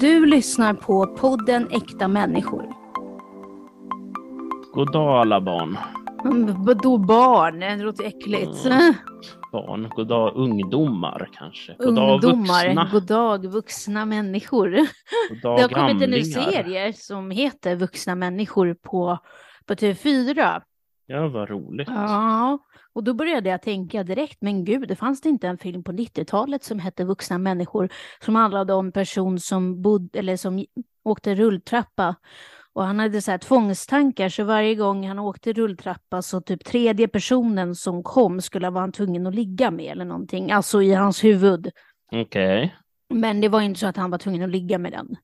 Du lyssnar på podden Äkta människor. God dag alla barn. Mm, Vadå barn? Det låter äckligt. Mm. Barn, god dag ungdomar kanske. God Ungdomar, vuxna. god dag vuxna människor. God dag Det har kommit en ny serie som heter Vuxna människor på, på TV4. Ja, vad roligt. Ja, och då började jag tänka direkt, men gud, det fanns det inte en film på 90-talet som hette Vuxna människor som handlade om en person som bodde, eller som åkte rulltrappa och han hade så här tvångstankar så varje gång han åkte rulltrappa så typ tredje personen som kom skulle vara han tvungen att ligga med eller någonting, alltså i hans huvud. Okej. Men det var inte så att han var tvungen att ligga med den.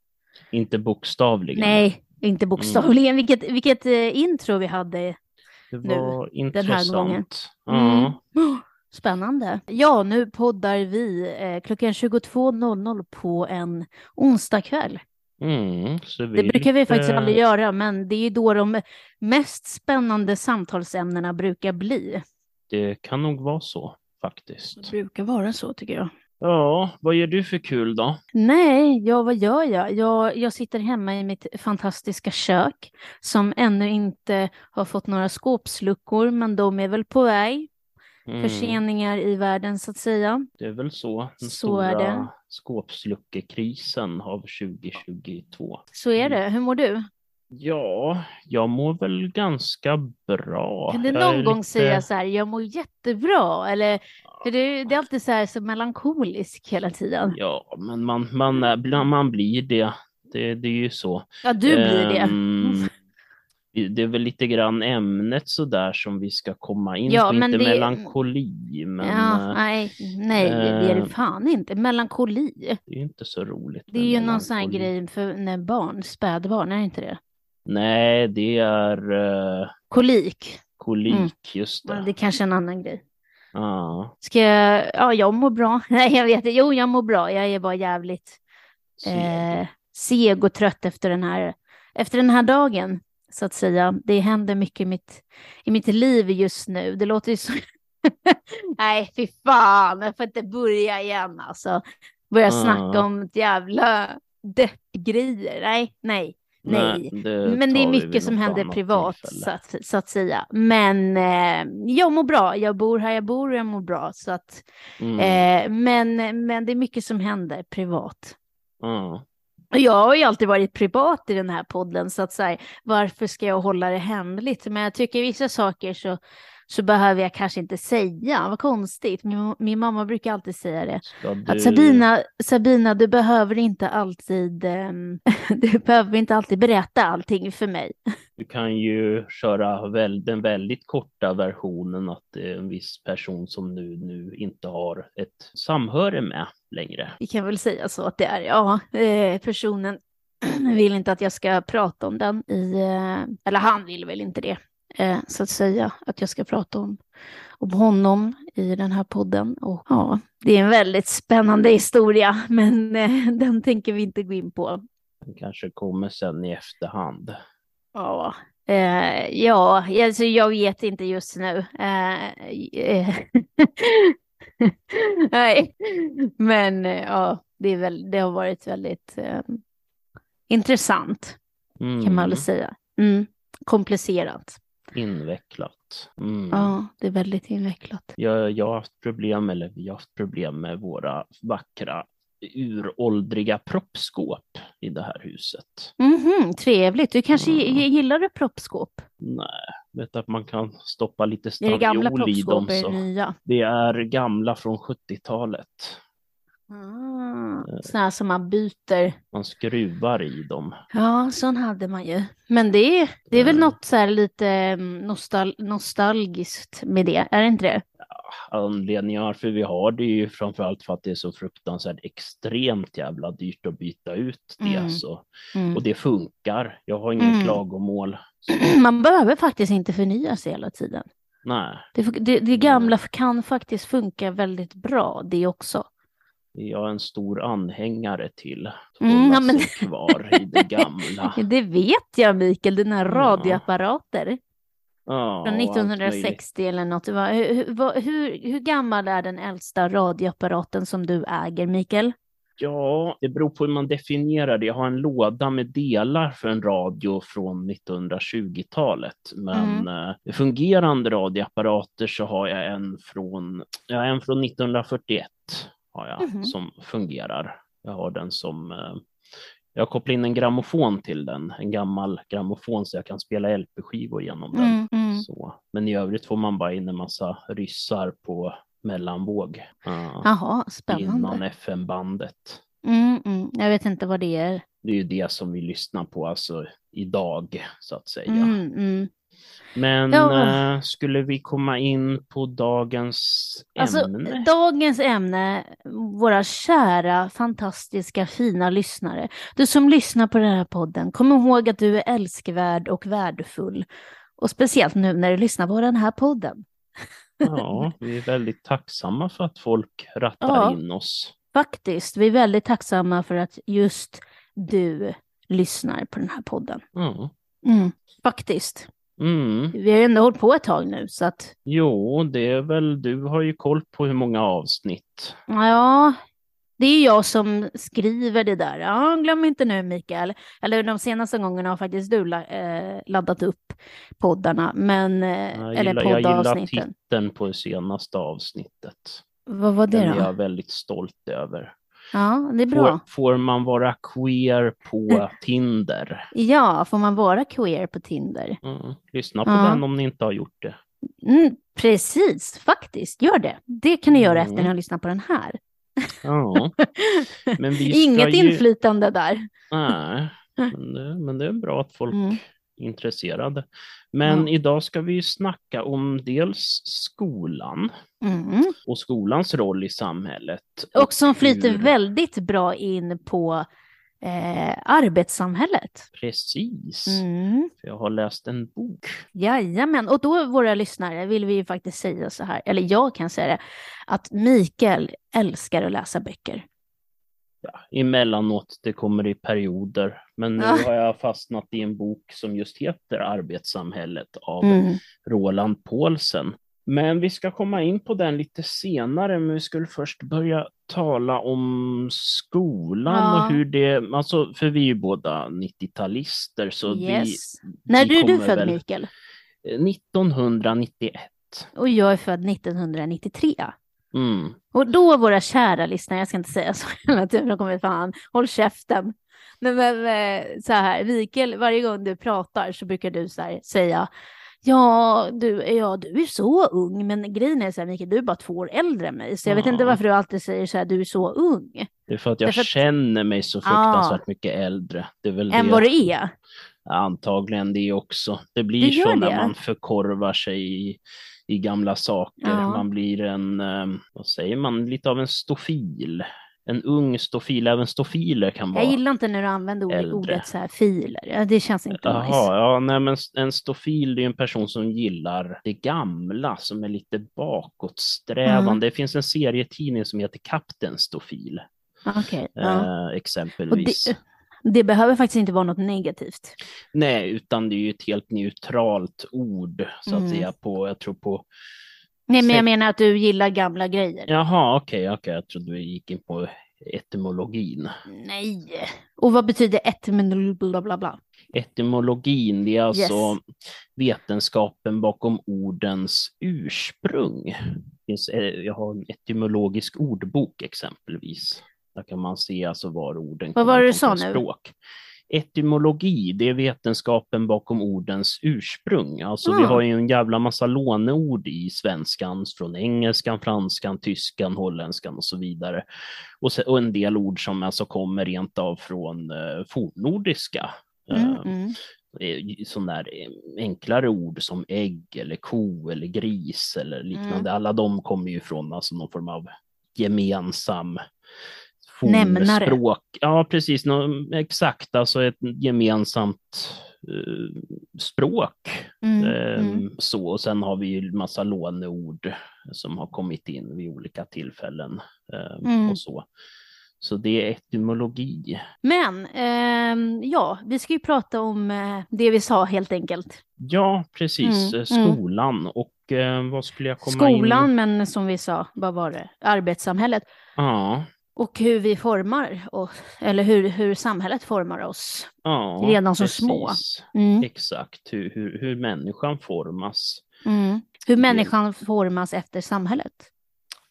Inte bokstavligen. Nej, inte bokstavligen. Vilket, vilket eh, intro vi hade Det nu, var den här intressant. gången. Ja. Mm. Spännande. Ja, nu poddar vi eh, klockan 22.00 på en onsdagkväll. Mm, Det brukar vi faktiskt aldrig göra, men det är ju då de mest spännande samtalsämnena brukar bli. Det kan nog vara så Det faktiskt. brukar vara så tycker jag. Ja, vad gör du för kul då? Nej, ja vad gör jag? jag? Jag sitter hemma i mitt fantastiska kök som ännu inte har fått några skåpsluckor, men de är väl på väg. Mm, Förseningar i världen så att säga. Det är väl så. Den Så är stora det. skåpsluckekrisen av 2022. Så är det. Hur mår du? Ja, jag mår väl ganska bra. Kan du någon gång lite- säga så här, jag mår jättebra? Eller, för det, det är alltid så här så melankolisk hela tiden. Ja, men man, man, är- man blir det. det. Det är ju så. Ja, du blir det. Ehm, det är väl lite grann ämnet sådär som vi ska komma in Ja, på. men Inte det- melankoli, men ja, eh, nej, nej, det är det eh, fan inte. Melankoli. det är inte så roligt. Det är ju någon sån här grej för när barn, spädbarn, är det inte det? Nej, det är eh, Kolik. kolik, Mm. just Ja, det. det är kanske en annan grej. Ja, Ska jag, ja, jag mår bra. Nej, jag vet inte. Jo, jag mår bra. Jag är bara jävligt seg. eh, seg och trött efter den här, efter den här dagen, så att säga. Det händer mycket i mitt, i mitt liv just nu. Det låter ju så... Nej, fy fan, jag får inte börja igen alltså. Börja snacka Ja. om ett jävla deppgrejer. Nej, nej, nej. det Men det är mycket som händer privat, så att, så att säga. Men eh, jag mår bra. Jag bor här jag bor och jag mår bra. Så att, Mm. eh, men, men det är mycket som händer privat. Och jag har ju alltid varit privat i den här podden, så att säga, varför ska jag hålla det hemligt? Men jag tycker vissa saker så, så behöver jag kanske inte säga. Vad konstigt. Min, min mamma brukar alltid säga det. Ska Att du- Sabina, Sabina, du behöver inte alltid, ehm, du behöver inte alltid berätta allting för mig. Du kan ju köra väl, den väldigt korta versionen att det är en viss person som nu, nu inte har ett samhöre med längre. Vi kan väl säga så att det är, ja, eh, personen vill inte att jag ska prata om den i, eh, eller han vill väl inte det, eh, så att säga, att jag ska prata om, om honom i den här podden. Och ja, det är en väldigt spännande historia, men eh, den tänker vi inte gå in på. Den kanske kommer sen i efterhand. Ja, eh, ja alltså jag vet inte just nu. Eh, Nej, men eh, ja, det, är väl, det har varit väldigt eh, intressant kan man Mm, väl säga. Mm, komplicerat. Invecklat. Mm. Ja, det är väldigt invecklat. Jag, jag har haft problem, eller vi har haft problem med våra vackra uråldriga proppskåp i det här huset. Mhm, trevligt. Du kanske Mm. gi- gillar proppskåp? Nej, vet att man kan stoppa lite det stavriol i dem. proppskåp Så. nya? Det är gamla från 70-talet. Ah, sådana som man byter. Man skruvar i dem. Ja, sån hade man ju. Men det är, det är väl Mm. något så här lite mm, nostal nostalgiskt med det, är det inte det? Anledningar för vi har det är ju framförallt för att det är så fruktansvärt extremt jävla dyrt att byta ut det. Mm. Så. Mm. Och det funkar. Jag har inga Mm. klagomål. Man behöver faktiskt inte förnya sig hela tiden. Nej, Det, det, det gamla kan faktiskt funka väldigt bra det också. Jag är en stor anhängare till Mm, hålla ja, men- sig kvar i det gamla. Det vet jag Mikael, dina radioapparater Ja, från och allt möjligt. 1960 eller något. Hur, hur, hur, gammal är den äldsta radioapparaten som du äger Mikael? Ja, det beror på hur man definierar det. Jag har en låda med delar för en radio från 1920-talet. Men mm. eh, fungerande radioapparater så har jag en från, ja, en från 1941 har jag, mm. som fungerar. Jag har den som eh, jag kopplar in en grammofon till den, en gammal grammofon så jag kan spela LP-skivor genom den. Mm, mm. Så. Men i övrigt får man bara in en massa ryssar på mellanvåg. Uh, Jaha, spännande. Innan FM-bandet. Mm, mm, jag vet inte vad det är. Det är ju det som vi lyssnar på alltså idag så att säga. Mm, mm. Men ja. äh, skulle vi komma in på dagens alltså, ämne? Dagens ämne, våra kära, fantastiska, fina lyssnare. Du som lyssnar på den här podden, kom ihåg att du är älskvärd och värdefull. Och speciellt nu när du lyssnar på den här podden. Ja, vi är väldigt tacksamma för att folk rattar ja, in oss. Faktiskt, vi är väldigt tacksamma för att just du lyssnar på den här podden. Ja. Mm, faktiskt. Mm. Vi har ju ändå hållit på ett tag nu så att. Jo, det är väl, du har ju koll på hur många avsnitt. Ja, det är jag som skriver det där. Ja, glöm inte nu Mikael. Eller de senaste gångerna har faktiskt du eh, laddat upp poddarna. Men, eh, jag eller gillar, Jag gillar titeln på det senaste avsnittet. Vad var det Den då? är jag väldigt stolt över. Ja, det är bra. Får, får, man vara queer på Tinder? Ja, får man vara queer på Tinder? Mm. Lyssna på ja. den om ni inte har gjort det. Mm, precis, faktiskt. Gör det. Det kan ni göra efter att ni har lyssnat på den här. Ja. Inget ju... inflytande där. Nej, men det, men det är bra att folk mm. Intresserade. Men mm. idag ska vi snacka om dels skolan mm. och skolans roll i samhället. Och som flyter hur... väldigt bra in på eh, arbetssamhället. Precis, mm. jag har läst en bok. Jajamän, och då våra lyssnare vill vi ju faktiskt säga så här, eller jag kan säga det, att Mikael älskar att läsa böcker. Ja, emellanåt, det kommer i perioder. Men nu ja. har jag fastnat i en bok som just heter Arbetssamhället av mm. Roland Paulsen. Men vi ska komma in på den lite senare, men vi skulle först börja tala om skolan ja. och hur det, alltså för vi är ju båda 90-talister så yes. vi, När vi är du född väl, Mikael? 1991. Och jag är född 1993. Mm. Och då våra kära lyssnare, jag ska inte säga så hela tiden, de kommer fan, håll käften. Men, men eh, så här, Mikael, varje gång du pratar så brukar du så här, säga Ja du, ja, du är så ung, men grejen är så här, Mikael, du är bara två år äldre än mig, så jag ja. vet inte varför du alltid säger så här, du är så ung. Det är för att jag Därför känner mig så fruktansvärt ja. mycket äldre. Det är väl än det. vad du är? Antagligen det också. Det blir det så när det. man förkorvar sig i, i gamla saker. Ja. Man blir en, eh, vad säger man, lite av en stofil en ung stofil, även stofiler kan vara Jag gillar inte när du använder ordet, ordet så här filer, det känns inte Jaha, nice. Ja, nej, men en stofil är en person som gillar det gamla, som är lite bakåtsträvande. Mm. Det finns en serietidning som heter Kapten Stofil. Okay, ja. eh, exempelvis. Det, det, behöver faktiskt inte vara något negativt. Nej, utan det är ju ett helt neutralt ord, så att mm. säga, på, jag tror på Nej, men jag menar att du gillar gamla grejer. Jaha, okej, okay, okej. Okay. Jag trodde du gick in på etymologin. Nej. Och vad betyder etymologi? Bla, bla, bla? Etymologin, det är alltså yes. vetenskapen bakom ordens ursprung. Eh, jag har en etymologisk ordbok exempelvis. Där kan man se alltså var orden vad var det du sa nu? språk etymologi, det är vetenskapen bakom ordens ursprung. Alltså mm. vi har ju en jävla massa låneord i svenskan från engelskan, franskan, tyskan, holländskan och så vidare. Och, så, och en del ord som alltså kommer rent av från eh, fornnordiska. Mm, eh, mm. Sådana där eh, enklare ord som ägg eller ko eller gris eller liknande. Mm. Alla de kommer ju från alltså någon form av gemensam Nämnare. Språk. Ja, precis. Nå, exakt, alltså ett gemensamt uh, språk. Mm, um, mm. Så, och sen har vi ju massa låneord som har kommit in vid olika tillfällen um, mm. och så. Så det är etymologi. Men eh, ja, vi ska ju prata om eh, det vi sa helt enkelt. Ja, precis. Mm, Skolan mm. och eh, vad skulle jag komma Skolan, in? men som vi sa, vad var det? Arbetssamhället. Ja. Och hur vi formar oss, eller hur, hur samhället formar oss Ja, redan som små. Mm. Exakt, hur, hur, hur människan formas. Mm. Hur människan formas efter samhället.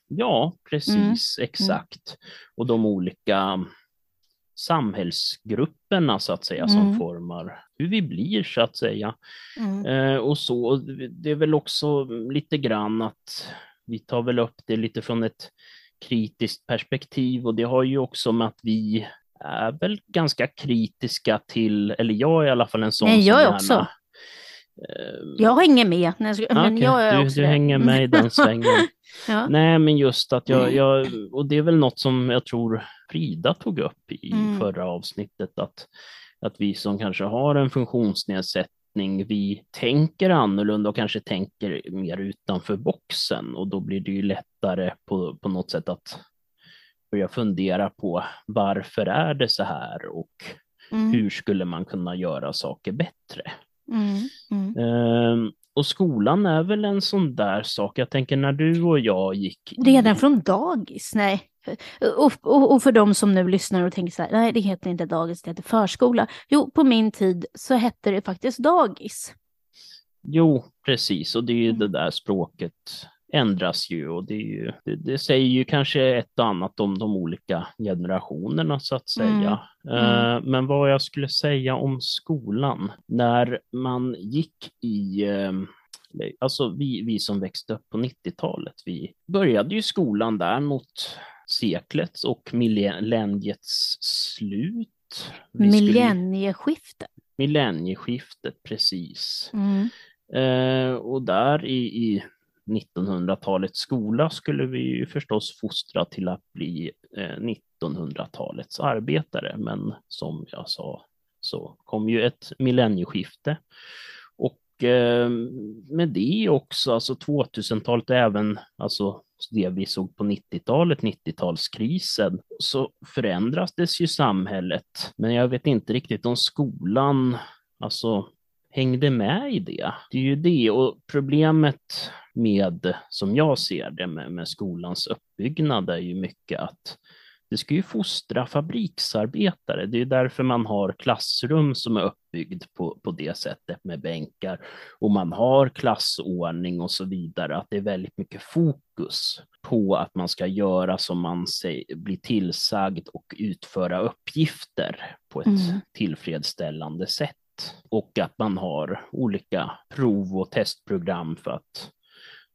Ja, precis, Mm. exakt. Och de olika samhällsgrupperna så att säga som Mm. formar hur vi blir så att säga. Mm. Eh, och så, det är väl också lite grann att vi tar väl upp det lite från ett kritiskt perspektiv och det har ju också med att vi är väl ganska kritiska till, eller jag är i alla fall en sån Nej, jag är också. eh, Jag har inget med, Nej, ska- men okej, jag är du, också du hänger med i den svängen. ja. Nej, men just att jag, jag, och det är väl något som jag tror Frida tog upp i Mm. förra avsnittet, att, att vi som kanske har en funktionsnedsättning, vi tänker annorlunda och kanske tänker mer utanför boxen och då blir det ju lättare på, på något sätt att börja fundera på varför är det så här och Mm. hur skulle man kunna göra saker bättre? Mm. Mm. Ehm, och skolan är väl en sån där sak. Jag tänker när du och jag gick i- Redan från dagis? Nej. Och, och, och för de som nu lyssnar och tänker så här, nej det heter inte dagis, det heter förskola. Jo, på min tid så hette det faktiskt dagis. Jo, precis, och det är ju Mm. det där språket ändras ju och det, ju, det, det säger ju kanske ett och annat om de olika generationerna så att säga. Mm. Eh, Men vad jag skulle säga om skolan, när man gick i eh, Alltså vi, vi som växte upp på 90-talet, vi började ju skolan där mot seklets och millenniets slut. Vi skulle- Millennieskiftet. Millennieskiftet, precis. Mm. Eh, och där i, i 1900-talets skola skulle vi ju förstås fostra till att bli eh, 1900-talets arbetare. Men som jag sa så kom ju ett millennieskifte. Och eh, med det också, alltså 2000-talet och även alltså det vi såg på 90-talet, 90-talskrisen, så förändrades ju samhället. Men jag vet inte riktigt om skolan, alltså hängde med i det. Det är ju det och problemet med, som jag ser det, med, med skolans uppbyggnad är ju mycket att det ska ju fostra fabriksarbetare. Det är därför man har klassrum som är uppbyggd på, på det sättet med bänkar och man har klassordning och så vidare. Att det är väldigt mycket fokus på att man ska göra som man blir tillsagd och utföra uppgifter på ett Mm. tillfredsställande sätt. Och att man har olika prov och testprogram för att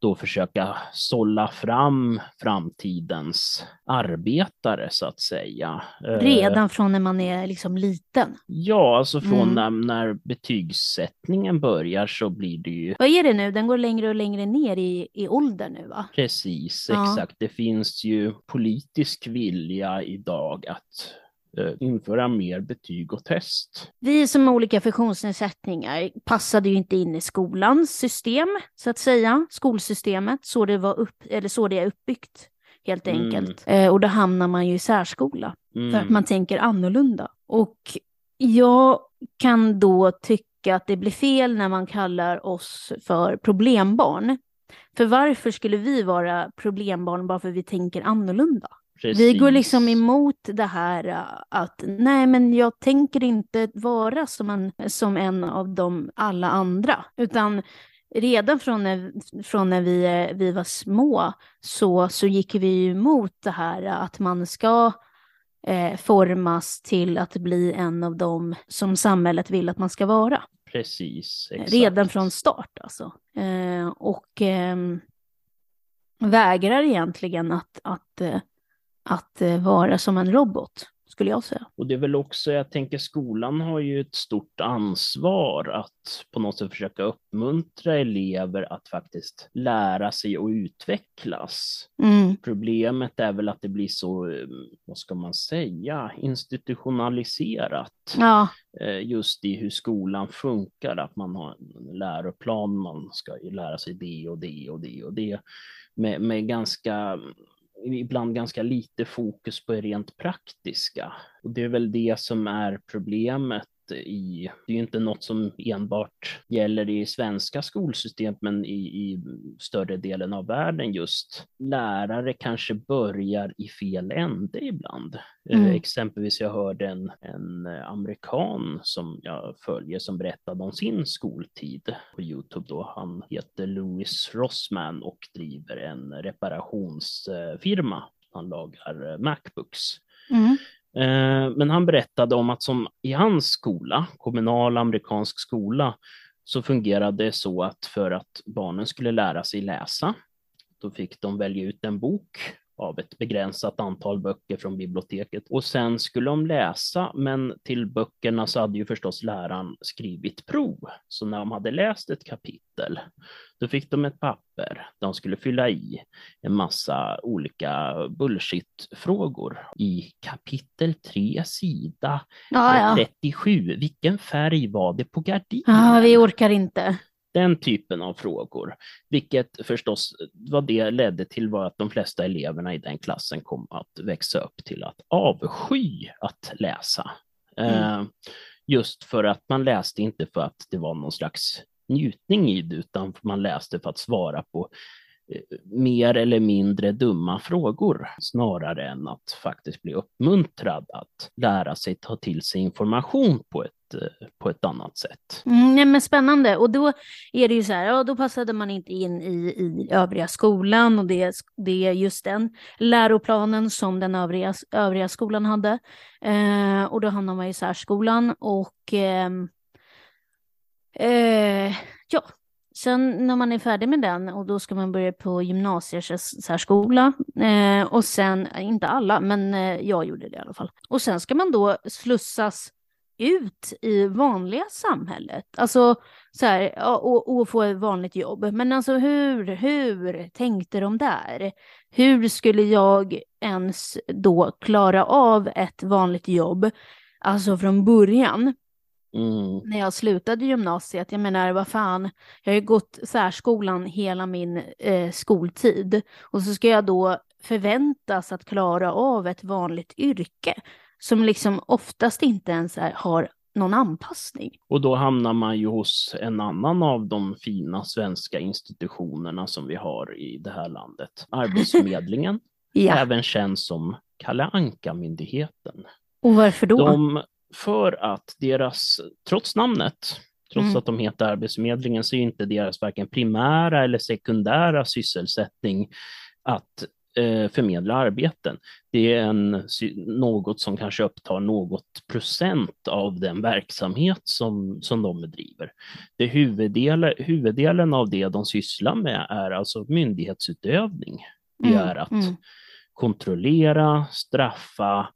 då försöka sålla fram framtidens arbetare så att säga. Eh, Redan från när man är liksom liten. Ja, alltså från Mm. när, när betygssättningen börjar så blir det ju Vad är det nu? Den går längre och längre ner i, i ålder nu va? precis Ja. exakt. Det finns ju politisk vilja idag att införa mer betyg och test. Vi som har olika funktionsnedsättningar passade ju inte in i skolans system, så att säga. Skolsystemet, så det, var upp, eller så det är uppbyggt, helt Mm. enkelt. Eh, och då hamnar man ju i särskola, Mm. för att man tänker annorlunda. Och jag kan då tycka att det blir fel när man kallar oss för problembarn. För varför skulle vi vara problembarn bara för att vi tänker annorlunda? Vi går liksom Precis. emot det här äh, att nej, men jag tänker inte vara som en, som en av de alla andra, utan redan från när, från när vi, eh, vi var små så, så gick vi emot det här att man ska eh, formas till att bli en av dem som samhället vill att man ska vara. Precis, exakt. Redan från start alltså. Eh, och ehm, vägrar egentligen att, att, eh, att eh, vara som en robot, skulle jag säga. Och det är väl också, jag tänker skolan har ju ett stort ansvar att på något sätt försöka uppmuntra elever att faktiskt lära sig och utvecklas. Mm, Problemet är väl att det blir så, eh, vad ska man säga, institutionaliserat ja, eh, just i hur skolan funkar, att man har en läroplan, man ska ju lära sig det och det och det och det med, med ganska ibland ganska lite fokus på det rent praktiska. Och det är väl det som är problemet i, det är ju inte något som enbart gäller i svenska skolsystemet, men i, i större delen av världen just lärare kanske börjar i fel ände ibland. Mm. Eh, exempelvis jag hörde en, en amerikan som jag följer som berättade om sin skoltid på Youtube då. Han heter Louis Rossman och driver en reparationsfirma. Han lagar Macbooks. Mm. Eh, men han berättade om att som i hans skola, kommunal amerikansk skola, så fungerade det så att för att barnen skulle lära sig läsa, då fick de välja ut en bok av ett begränsat antal böcker från biblioteket. Och sen skulle de läsa, men till böckerna så hade ju förstås läraren skrivit prov. Så när de hade läst ett kapitel, då fick de ett papper de skulle fylla i en massa olika bullshit-frågor. I kapitel 3, sida ja, ja. 37, vilken färg var det på gardinen? Ja, vi orkar inte. Den typen av frågor, vilket förstås vad det ledde till var att de flesta eleverna i den klassen kom att växa upp till att avsky att läsa. Mm. Eh, just för att man läste inte för att det var någon slags njutning i det, utan man läste för att svara på mer eller mindre dumma frågor snarare än att faktiskt bli uppmuntrad att lära sig ta till sig information på ett på ett annat sätt. Mm, nej, men spännande. Och då är det ju så här, ja, då passade man inte in i, i övriga skolan och det, det är just den läroplanen som den övriga, övriga skolan hade. Eh, och då hamnar man i särskolan och eh, eh, ja, Sen när man är färdig med den och då ska man börja på gymnasiesärskola eh, och sen, eh, inte alla, men eh, jag gjorde det i alla fall. Och sen ska man då slussas ut i vanliga samhället. Alltså så här, och, och, få ett vanligt jobb. Men alltså hur, hur tänkte de där? Hur skulle jag ens då klara av ett vanligt jobb? Alltså från början. Mm. När jag slutade gymnasiet, jag menar vad fan, jag har ju gått särskolan hela min eh, skoltid och så ska jag då förväntas att klara av ett vanligt yrke som liksom oftast inte ens är, har någon anpassning. Och då hamnar man ju hos en annan av de fina svenska institutionerna som vi har i det här landet, Arbetsförmedlingen, ja. även känd som Kalle Anka-myndigheten. Och varför då? De, för att deras, trots namnet, trots mm. att de heter Arbetsförmedlingen, så är inte deras varken primära eller sekundära sysselsättning att eh, förmedla arbeten. Det är en, något som kanske upptar något procent av den verksamhet som, som de bedriver. Det huvuddelen, huvuddelen av det de sysslar med är alltså myndighetsutövning. Det mm, är att mm. kontrollera, straffa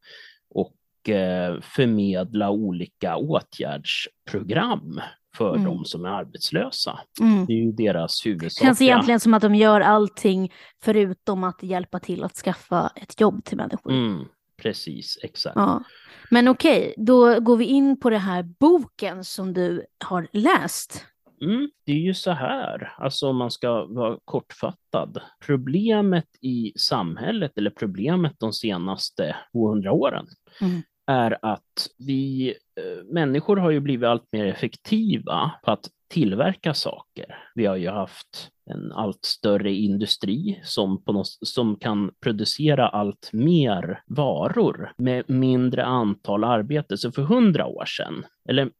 förmedla olika åtgärdsprogram för mm. de som är arbetslösa. Mm. Det är ju deras huvudsakliga... Det känns egentligen som att de gör allting förutom att hjälpa till att skaffa ett jobb till människor. Mm. Precis, exakt. Ja. Men okej, då går vi in på den här boken som du har läst. Mm, det är ju så här, alltså om man ska vara kortfattad. Problemet i samhället, eller problemet de senaste 200 åren, mm är att vi eh, människor har ju blivit allt mer effektiva på att tillverka saker. Vi har ju haft en allt större industri som, på något, som kan producera allt mer varor med mindre antal arbete. Så för hundra år sedan, eller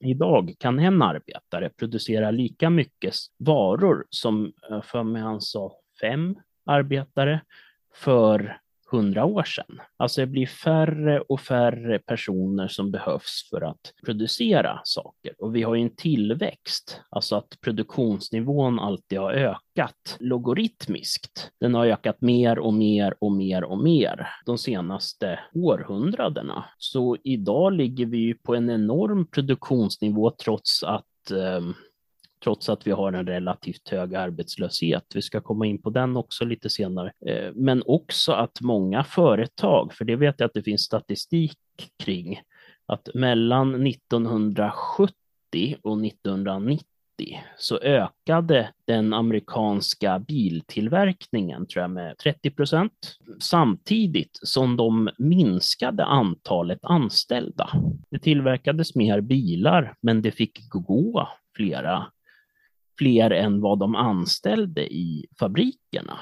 idag, kan en arbetare producera lika mycket varor som, eh, för mig han sa, fem arbetare för hundra år sedan. Alltså det blir färre och färre personer som behövs för att producera saker. Och vi har ju en tillväxt, alltså att produktionsnivån alltid har ökat logaritmiskt. Den har ökat mer och mer och mer och mer de senaste århundradena. Så idag ligger vi ju på en enorm produktionsnivå trots att eh, trots att vi har en relativt hög arbetslöshet. Vi ska komma in på den också lite senare. Eh, men också att många företag, för det vet jag att det finns statistik kring, att mellan 1970 och 1990 så ökade den amerikanska biltillverkningen tror jag, med 30 procent samtidigt som de minskade antalet anställda. Det tillverkades mer bilar, men det fick gå flera fler än vad de anställde i fabrikerna.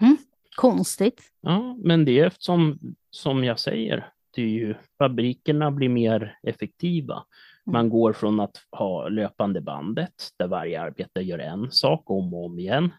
Mm, konstigt. Ja, men det är eftersom, som jag säger, det är ju, fabrikerna blir mer effektiva. Mm. Man går från att ha löpande bandet där varje arbetare gör en sak om och om igen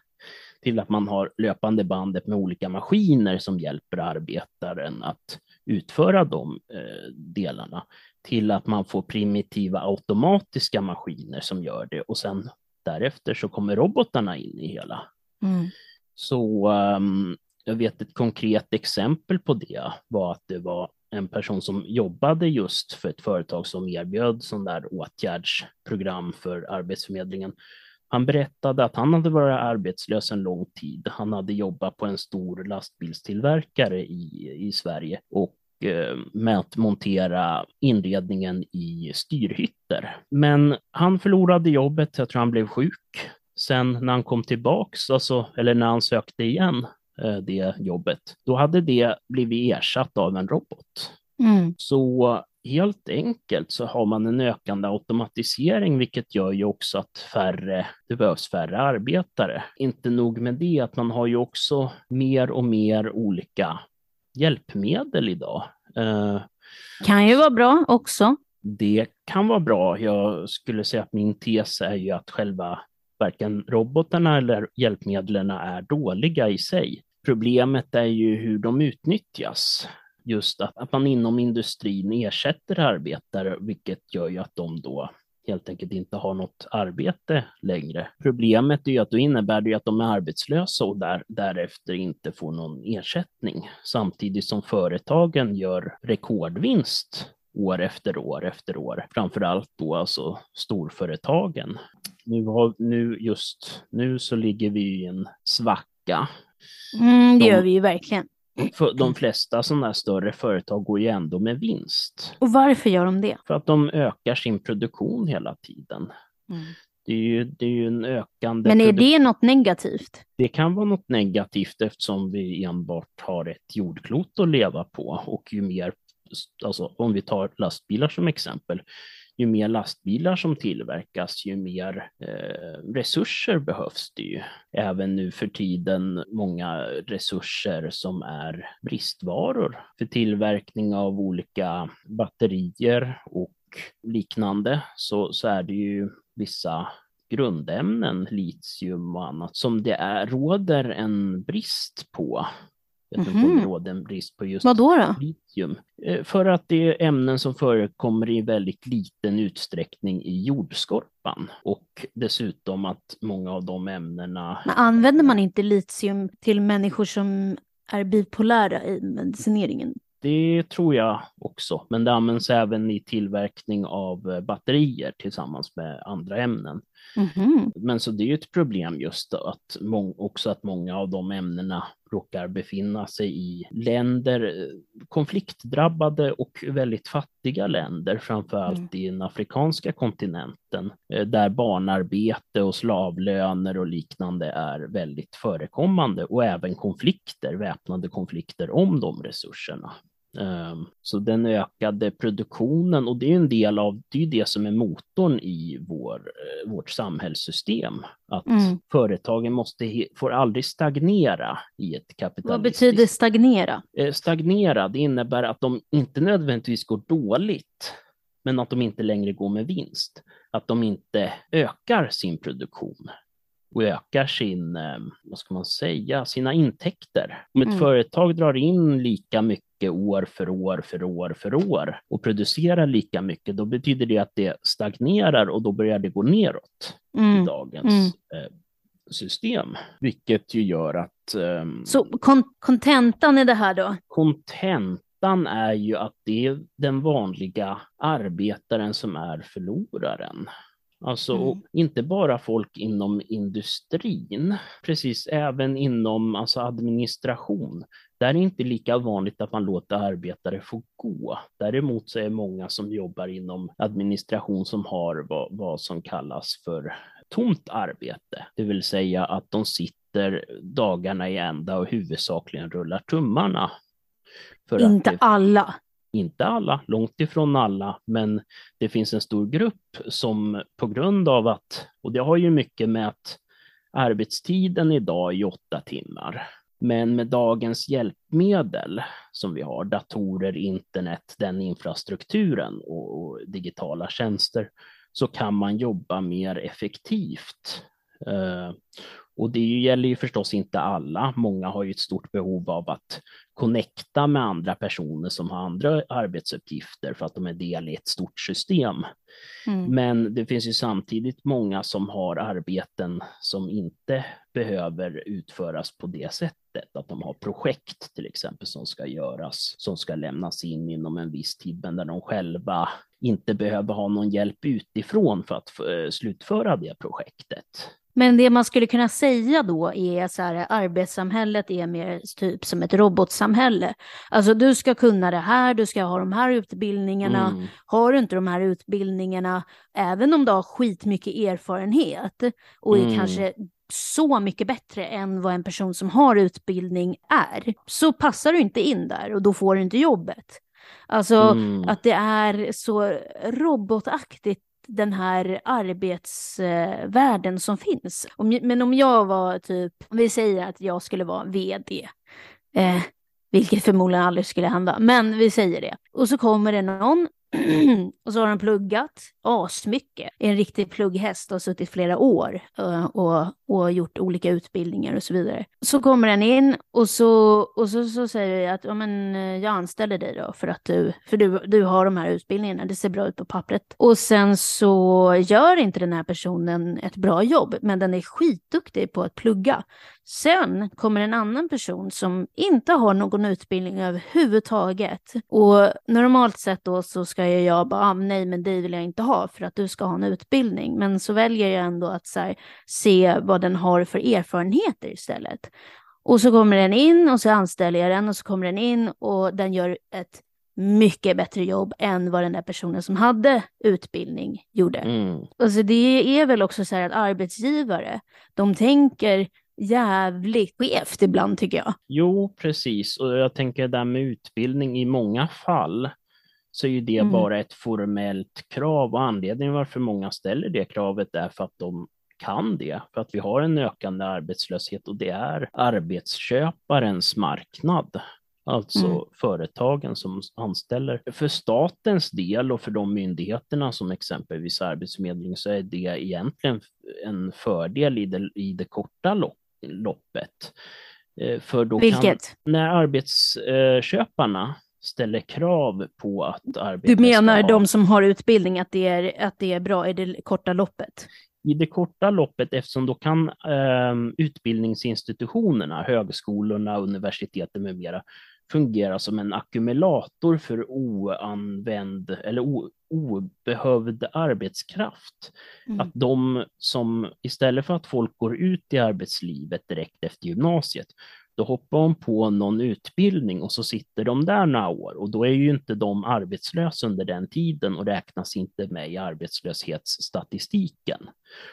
till att man har löpande bandet med olika maskiner som hjälper arbetaren att utföra de eh, delarna till att man får primitiva automatiska maskiner som gör det och sen därefter så kommer robotarna in i hela. Mm. Så um, jag vet ett konkret exempel på det var att det var en person som jobbade just för ett företag som erbjöd sån där åtgärdsprogram för Arbetsförmedlingen. Han berättade att han hade varit arbetslös en lång tid. Han hade jobbat på en stor lastbilstillverkare i, i Sverige och med att montera inredningen i styrhytter. Men han förlorade jobbet, jag tror han blev sjuk. Sen när han kom tillbaks, alltså, eller när han sökte igen eh, det jobbet, då hade det blivit ersatt av en robot. Mm. Så helt enkelt så har man en ökande automatisering, vilket gör ju också att färre, det behövs färre arbetare. Inte nog med det, att man har ju också mer och mer olika hjälpmedel idag. Eh, kan ju vara bra också. Det kan vara bra. Jag skulle säga att min tes är ju att själva varken robotarna eller hjälpmedlen är dåliga i sig. Problemet är ju hur de utnyttjas. Just att, att man inom industrin ersätter arbetare, vilket gör ju att de då helt enkelt inte har något arbete längre. Problemet är ju att då innebär det att de är arbetslösa och där, därefter inte får någon ersättning, samtidigt som företagen gör rekordvinst år efter år efter år, framför allt då alltså storföretagen. Nu, har, nu just nu så ligger vi i en svacka. Mm, det de, gör vi ju verkligen. För de flesta sådana här större företag går ju ändå med vinst. Och varför gör de det? För att de ökar sin produktion hela tiden. Mm. Det är, ju, det är ju en ökande... Men är det något negativt? Det kan vara något negativt eftersom vi enbart har ett jordklot att leva på och ju mer, alltså om vi tar lastbilar som exempel, ju mer lastbilar som tillverkas, ju mer eh, resurser behövs det ju. Även nu för tiden många resurser som är bristvaror för tillverkning av olika batterier och liknande så, så är det ju vissa grundämnen, litium och annat, som det är, råder en brist på jag tror mm -hmm. det råder en brist på just Vad då, då? litium. Eh, för att det är ämnen som förekommer i väldigt liten utsträckning i jordskorpan och dessutom att många av de ämnena... Men använder man inte litium till människor som är bipolära i medicineringen? Det tror jag också, men det används även i tillverkning av eh, batterier tillsammans med andra ämnen. Mm. Men så det är ju ett problem just att också att många av de ämnena råkar befinna sig i länder, eh, konfliktdrabbade och väldigt fattiga länder, framför allt mm. i den afrikanska kontinenten, eh, där barnarbete och slavlöner och liknande är väldigt förekommande och även konflikter, väpnade konflikter om de resurserna. Ehm, så den ökade produktionen och det är en del av det, är det som är motorn i vår, eh, vårt samhällssystem. Att mm. företagen måste, får aldrig stagnera i ett kapitalistiskt... Vad betyder stagnera? Eh, stagnera, det innebär att de inte nödvändigtvis går dåligt, men att de inte längre går med vinst. Att de inte ökar sin produktion och ökar sin, eh, vad ska man säga, sina intäkter. Om ett mm. företag drar in lika mycket år för år för år för år och producerar lika mycket, då betyder det att det stagnerar och då börjar det gå neråt mm. i dagens mm. Eh, system, vilket ju gör att... Um, Så kontentan i det här då? Kontentan är ju att det är den vanliga arbetaren som är förloraren. Alltså mm. inte bara folk inom industrin, precis även inom alltså administration. Där är det inte lika vanligt att man låter arbetare få gå. Däremot så är det många som jobbar inom administration som har vad, vad som kallas för tomt arbete, det vill säga att de sitter dagarna i ända och huvudsakligen rullar tummarna. inte det... alla. Inte alla, långt ifrån alla, men det finns en stor grupp som på grund av att, och det har ju mycket med att arbetstiden idag är åtta timmar, men med dagens hjälpmedel som vi har, datorer, internet, den infrastrukturen och, och digitala tjänster, så kan man jobba mer effektivt. Uh, och det gäller ju förstås inte alla. Många har ju ett stort behov av att connecta med andra personer som har andra arbetsuppgifter för att de är del i ett stort system. Mm. Men det finns ju samtidigt många som har arbeten som inte behöver utföras på det sättet, att de har projekt till exempel som ska göras, som ska lämnas in inom en viss tid, men där de själva inte behöver ha någon hjälp utifrån för att slutföra det projektet. Men det man skulle kunna säga då är så här, arbetssamhället är mer typ som ett robotsamhälle. Alltså du ska kunna det här, du ska ha de här utbildningarna. Mm. Har du inte de här utbildningarna, även om du har skitmycket erfarenhet och är mm. kanske så mycket bättre än vad en person som har utbildning är, så passar du inte in där och då får du inte jobbet. Alltså mm. att det är så robotaktigt den här arbetsvärlden som finns. men om jag var typ, vi säger att jag skulle vara vd, eh, vilket förmodligen aldrig skulle hända, men vi säger det. Och så kommer det någon och så har han pluggat asmycket. En riktig plugghäst och suttit flera år eh, och, och gjort olika utbildningar och så vidare. Så kommer den in och så, och så, så säger jag att ja, men, eh, jag anställer dig då för att du, för du, du har de här utbildningarna. Det ser bra ut på pappret. Och sen så gör inte den här personen ett bra jobb, men den är skitduktig på att plugga. Sen kommer en annan person som inte har någon utbildning överhuvudtaget. Och normalt sett då så ska jag bara, ah, nej men dig vill jag inte ha för att du ska ha en utbildning. Men så väljer jag ändå att här, se vad den har för erfarenheter istället. Och så kommer den in och så anställer jag den och så kommer den in och den gör ett mycket bättre jobb än vad den där personen som hade utbildning gjorde. Mm. Alltså det är väl också så här att arbetsgivare, de tänker jävligt skevt ibland tycker jag. Jo, precis. Och jag tänker där med utbildning i många fall så är ju det mm. bara ett formellt krav och anledningen varför många ställer det kravet är för att de kan det, för att vi har en ökande arbetslöshet och det är arbetsköparens marknad. Alltså mm. företagen som anställer. För statens del och för de myndigheterna som exempelvis Arbetsförmedlingen så är det egentligen en fördel i det, i det korta loppet loppet. Eh, för då Vilket? Kan, när arbetsköparna ställer krav på att arbeta. Du menar ha... de som har utbildning, att det, är, att det är bra i det korta loppet? I det korta loppet, eftersom då kan eh, utbildningsinstitutionerna, högskolorna, universiteten med mera, fungera som en ackumulator för oanvänd eller o, obehövd arbetskraft. Mm. Att de som istället för att folk går ut i arbetslivet direkt efter gymnasiet, då hoppar de på någon utbildning och så sitter de där några år och då är ju inte de arbetslösa under den tiden och räknas inte med i arbetslöshetsstatistiken.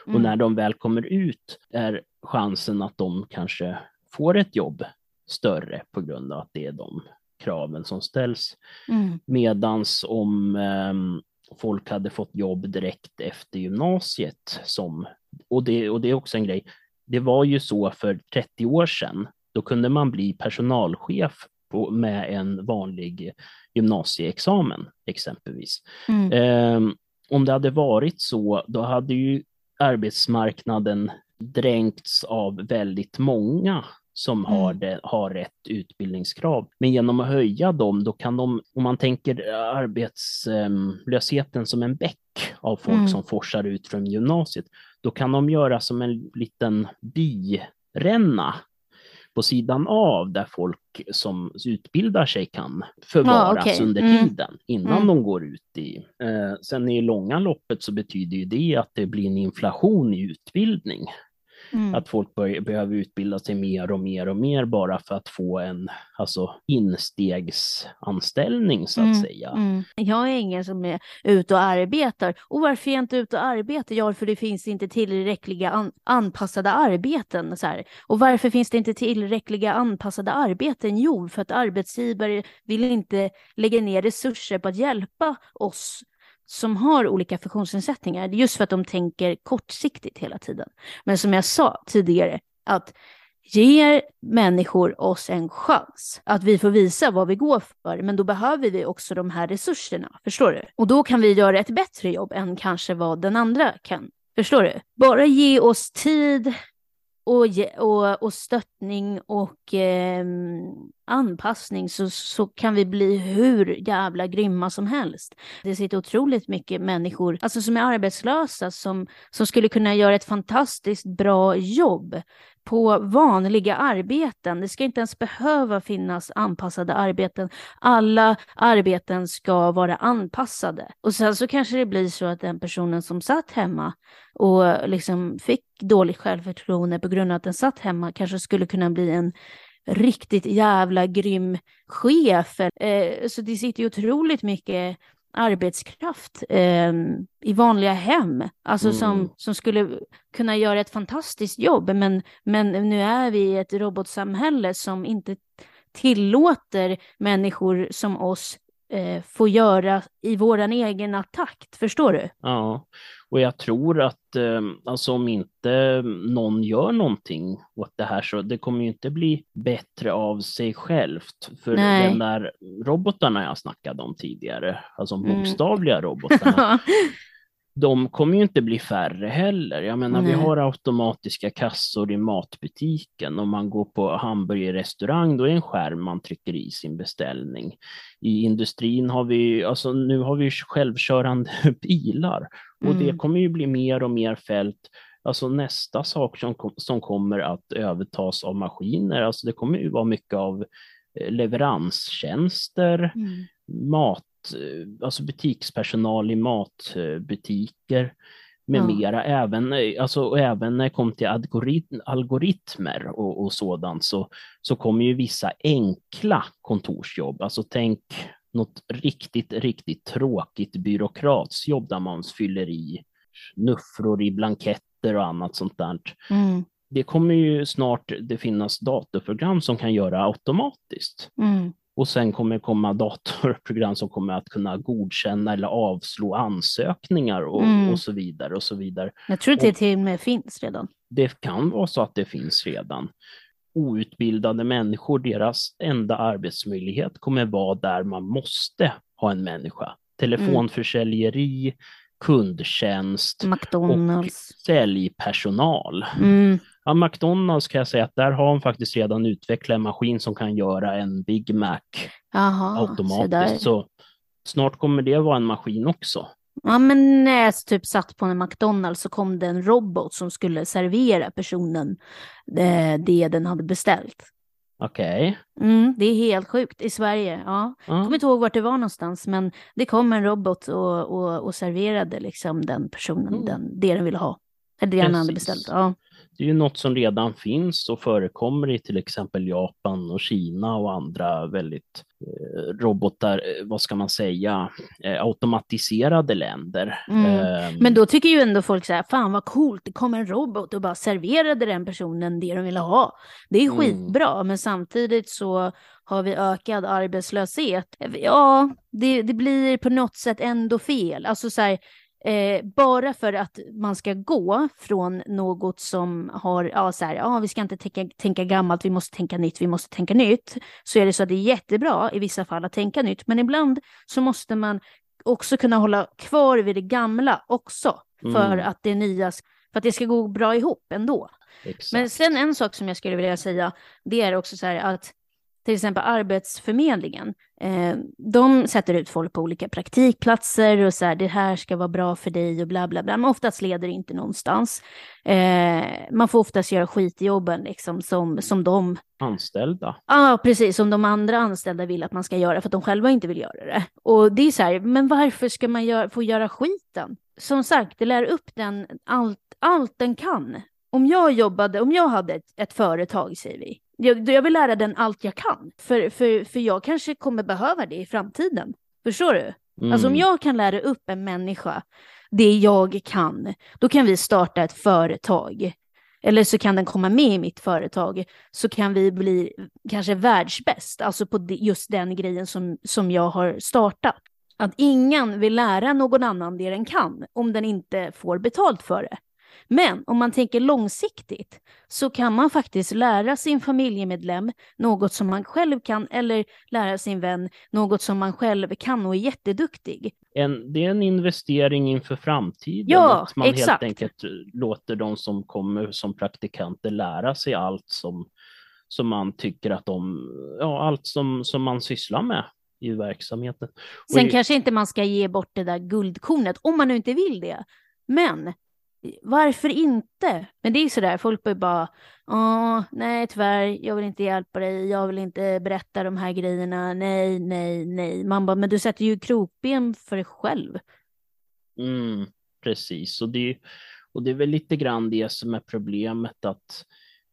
Mm. Och när de väl kommer ut är chansen att de kanske får ett jobb större på grund av att det är de kraven som ställs. Mm. Medans om um, folk hade fått jobb direkt efter gymnasiet som, och det, och det är också en grej, det var ju så för 30 år sedan, då kunde man bli personalchef på, med en vanlig gymnasieexamen exempelvis. Mm. Um, om det hade varit så, då hade ju arbetsmarknaden dränkts av väldigt många som mm. har, det, har rätt utbildningskrav. Men genom att höja dem, då kan de, om man tänker arbetslösheten som en bäck av folk mm. som forsar ut från gymnasiet, då kan de göra som en liten byränna på sidan av där folk som utbildar sig kan förvaras ah, okay. under mm. tiden innan mm. de går ut i. Eh, sen i långa loppet så betyder ju det att det blir en inflation i utbildning Mm. Att folk bör, behöver utbilda sig mer och mer och mer bara för att få en alltså, instegsanställning så att mm. säga. Mm. Jag är ingen som är ute och arbetar. Och varför är jag inte ute och arbetar? Ja, för det finns inte tillräckliga an anpassade arbeten. Så här. Och varför finns det inte tillräckliga anpassade arbeten? Jo, för att arbetsgivare vill inte lägga ner resurser på att hjälpa oss som har olika funktionsnedsättningar, just för att de tänker kortsiktigt hela tiden. Men som jag sa tidigare, att ger människor oss en chans att vi får visa vad vi går för, men då behöver vi också de här resurserna, förstår du? Och då kan vi göra ett bättre jobb än kanske vad den andra kan. Förstår du? Bara ge oss tid, och, och, och stöttning och eh, anpassning så, så kan vi bli hur jävla grymma som helst. Det sitter otroligt mycket människor alltså som är arbetslösa som, som skulle kunna göra ett fantastiskt bra jobb på vanliga arbeten. Det ska inte ens behöva finnas anpassade arbeten. Alla arbeten ska vara anpassade. Och sen så kanske det blir så att den personen som satt hemma och liksom fick dåligt självförtroende på grund av att den satt hemma kanske skulle kunna bli en riktigt jävla grym chef. Eh, så det sitter ju otroligt mycket arbetskraft eh, i vanliga hem, alltså mm. som, som skulle kunna göra ett fantastiskt jobb. Men, men nu är vi i ett robotsamhälle som inte tillåter människor som oss eh, få göra i våran egen takt, förstår du? Ja, och jag tror att eh, alltså om inte någon gör någonting åt det här så det kommer ju inte bli bättre av sig självt. För Nej. den där robotarna jag snackade om tidigare, alltså mm. bokstavliga mm. robotarna, de kommer ju inte bli färre heller. Jag menar, Nej. vi har automatiska kassor i matbutiken. Om man går på hamburgerrestaurang, då är det en skärm man trycker i sin beställning. I industrin har vi, alltså nu har vi självkörande bilar och mm. det kommer ju bli mer och mer fält. Alltså nästa sak som, som kommer att övertas av maskiner, alltså det kommer ju vara mycket av eh, leveranstjänster, mm. mat alltså butikspersonal i matbutiker med ja. mera. Även, eh, alltså, även när det kommer till algorit algoritmer och, och sådant så, så kommer ju vissa enkla kontorsjobb, alltså tänk något riktigt, riktigt tråkigt byråkratsjobb där man fyller i nuffror i blanketter och annat sånt där. Mm. Det kommer ju snart det finnas datorprogram som kan göra automatiskt. Mm. Och sen kommer det komma datorprogram som kommer att kunna godkänna eller avslå ansökningar och, mm. och så vidare. och så vidare. Jag tror att det till och med finns redan. Det kan vara så att det finns redan. Outbildade människor, deras enda arbetsmöjlighet kommer vara där man måste ha en människa. Telefonförsäljeri, mm. kundtjänst McDonalds. och säljpersonal. Mm. Ja, McDonalds kan jag säga att där har de faktiskt redan utvecklat en maskin som kan göra en Big Mac Aha, automatiskt. Så, så, snart kommer det vara en maskin också. Ja, men när jag typ satt på en McDonalds så kom det en robot som skulle servera personen det, det den hade beställt. Okej. Okay. Mm, det är helt sjukt i Sverige. Ja. Jag kommer inte ihåg vart det var någonstans, men det kom en robot och, och, och serverade liksom den personen mm. den, det den ville ha. Eller det han hade beställt. Ja det är ju något som redan finns och förekommer i till exempel Japan och Kina och andra väldigt eh, robotar, eh, vad ska man säga, eh, automatiserade länder. Mm. Eh, Men då tycker ju ändå folk så här, fan vad coolt, det kom en robot och bara serverade den personen det de ville ha. Det är mm. skitbra, mm. men samtidigt så har vi ökad arbetslöshet. Ja, det, det blir på något sätt ändå fel. Alltså så här, Eh, bara för att man ska gå från något som har, ja, så här, ja, vi ska inte tänka, tänka gammalt, vi måste tänka nytt, vi måste tänka nytt, så är det så att det är jättebra i vissa fall att tänka nytt, men ibland så måste man också kunna hålla kvar vid det gamla också, för mm. att det nya, för att det ska gå bra ihop ändå. Exakt. Men sen en sak som jag skulle vilja säga, det är också så här att till exempel Arbetsförmedlingen, eh, de sätter ut folk på olika praktikplatser och så här, det här ska vara bra för dig och bla bla bla, men oftast leder det inte någonstans. Eh, man får oftast göra skitjobben liksom som, som de anställda. Ja, ah, precis, som de andra anställda vill att man ska göra för att de själva inte vill göra det. Och det är så här, men varför ska man gör, få göra skiten? Som sagt, det lär upp den allt, allt den kan om jag jobbade, om jag hade ett, ett företag säger vi, jag, jag vill lära den allt jag kan, för, för, för jag kanske kommer behöva det i framtiden. Förstår du? Mm. Alltså om mm. jag kan lära upp en människa det jag kan, då kan vi starta ett företag. Eller så kan den komma med i mitt företag, så kan vi bli kanske världsbäst, alltså på just den grejen som, som jag har startat. Att ingen vill lära någon annan det den kan, om den inte får betalt för det. Men om man tänker långsiktigt så kan man faktiskt lära sin familjemedlem något som man själv kan eller lära sin vän något som man själv kan och är jätteduktig. En, det är en investering inför framtiden. Ja, att man exakt. helt enkelt låter de som kommer som praktikanter lära sig allt som, som man tycker att de, ja allt som, som man sysslar med i verksamheten. Sen i... kanske inte man ska ge bort det där guldkornet, om man nu inte vill det. Men varför inte? Men det är sådär, folk börjar bara, Åh, nej tyvärr, jag vill inte hjälpa dig, jag vill inte berätta de här grejerna, nej, nej, nej. Man bara, men du sätter ju krokben för dig själv. Mm, precis, och det, och det är väl lite grann det som är problemet, att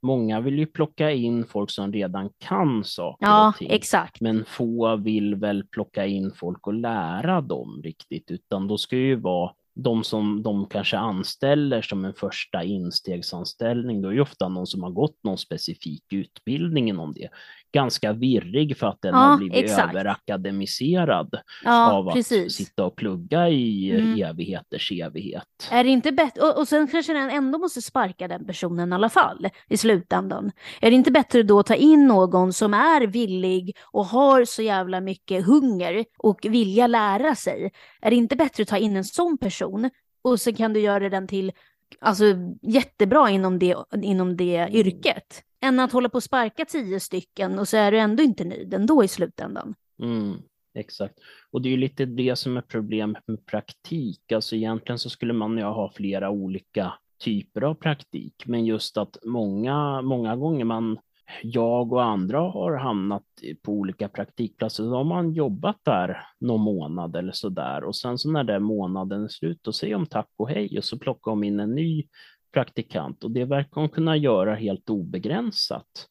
många vill ju plocka in folk som redan kan saker ja, och ting. Exakt. Men få vill väl plocka in folk och lära dem riktigt, utan då ska ju vara de som de kanske anställer som en första instegsanställning, då är ju ofta någon som har gått någon specifik utbildning inom det. Ganska virrig för att den ja, har blivit exakt. överakademiserad ja, av precis. att sitta och plugga i mm. evigheters evighet. Är det inte bättre, och, och sen kanske den ändå måste sparka den personen i alla fall i slutändan. Är det inte bättre då att ta in någon som är villig och har så jävla mycket hunger och vilja lära sig? Är det inte bättre att ta in en sån person och så kan du göra den till alltså, jättebra inom det, inom det yrket. Än att hålla på och sparka tio stycken och så är du ändå inte nöjd ändå i slutändan. Mm, exakt. Och det är ju lite det som är problemet med praktik. Alltså egentligen så skulle man ju ha flera olika typer av praktik, men just att många, många gånger man jag och andra har hamnat på olika praktikplatser. Då har man jobbat där någon månad eller så där och sen så när den månaden är slut, då säger de tack och hej och så plockar de in en ny praktikant och det verkar de kunna göra helt obegränsat.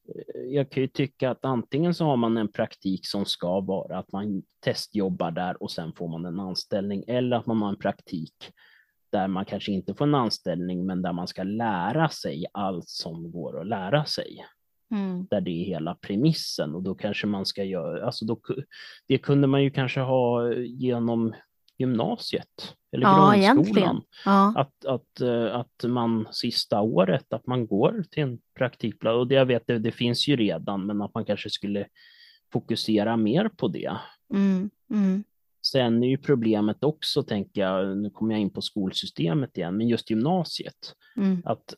Jag kan ju tycka att antingen så har man en praktik som ska vara att man testjobbar där och sen får man en anställning eller att man har en praktik där man kanske inte får en anställning men där man ska lära sig allt som går att lära sig. Mm. Där det är hela premissen och då kanske man ska göra, alltså då, det kunde man ju kanske ha genom gymnasiet eller ja, grundskolan. Ja. Att, att, eh, att man sista året, att man går till en praktikplats och det jag vet, det, det finns ju redan, men att man kanske skulle fokusera mer på det. Mm. Mm. Sen är ju problemet också, tänker jag, nu kommer jag in på skolsystemet igen, men just gymnasiet, mm. att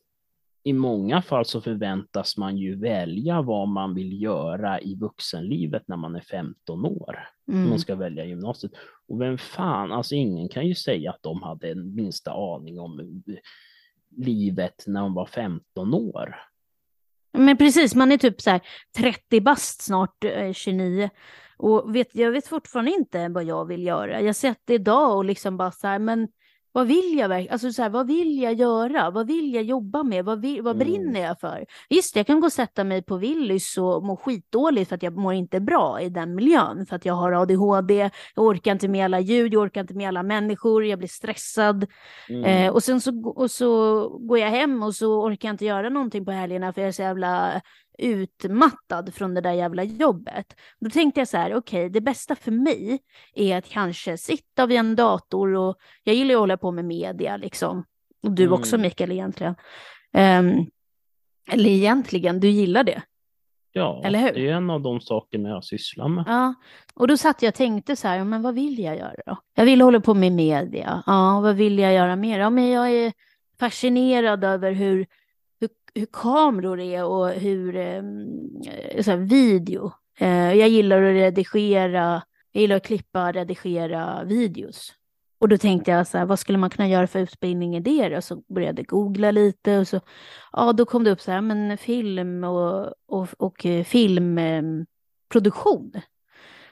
i många fall så förväntas man ju välja vad man vill göra i vuxenlivet när man är 15 år. Mm. Man ska välja gymnasiet. Och vem fan, alltså ingen kan ju säga att de hade en minsta aning om livet när de var 15 år. Men precis, man är typ så här 30 bast snart, eh, 29. Och vet, jag vet fortfarande inte vad jag vill göra. Jag har sett det idag och liksom bara så här, men vad vill jag verkligen? Alltså så här, vad vill jag göra? Vad vill jag jobba med? Vad, vill, vad mm. brinner jag för? Visst, jag kan gå och sätta mig på Willys och må skitdåligt för att jag mår inte bra i den miljön. För att jag har ADHD, jag orkar inte med alla ljud, jag orkar inte med alla människor, jag blir stressad. Mm. Eh, och sen så, och så går jag hem och så orkar jag inte göra någonting på helgerna för jag är så jävla utmattad från det där jävla jobbet. Då tänkte jag så här, okej, okay, det bästa för mig är att kanske sitta vid en dator och jag gillar att hålla på med media liksom. Och du mm. också Mikael egentligen. Um, eller egentligen, du gillar det. Ja, Eller hur? det är en av de sakerna jag sysslar med. Ja, och då satt jag och tänkte så här, men vad vill jag göra då? Jag vill hålla på med media. Ja, vad vill jag göra mer? Ja, men jag är fascinerad över hur hur kameror är och hur eh, så här, video. Eh, jag gillar att redigera, jag gillar att klippa, redigera videos. Och då tänkte jag så här, vad skulle man kunna göra för utbildning i det då? Så började jag googla lite och så, ja då kom det upp så här, men film och, och, och eh, filmproduktion.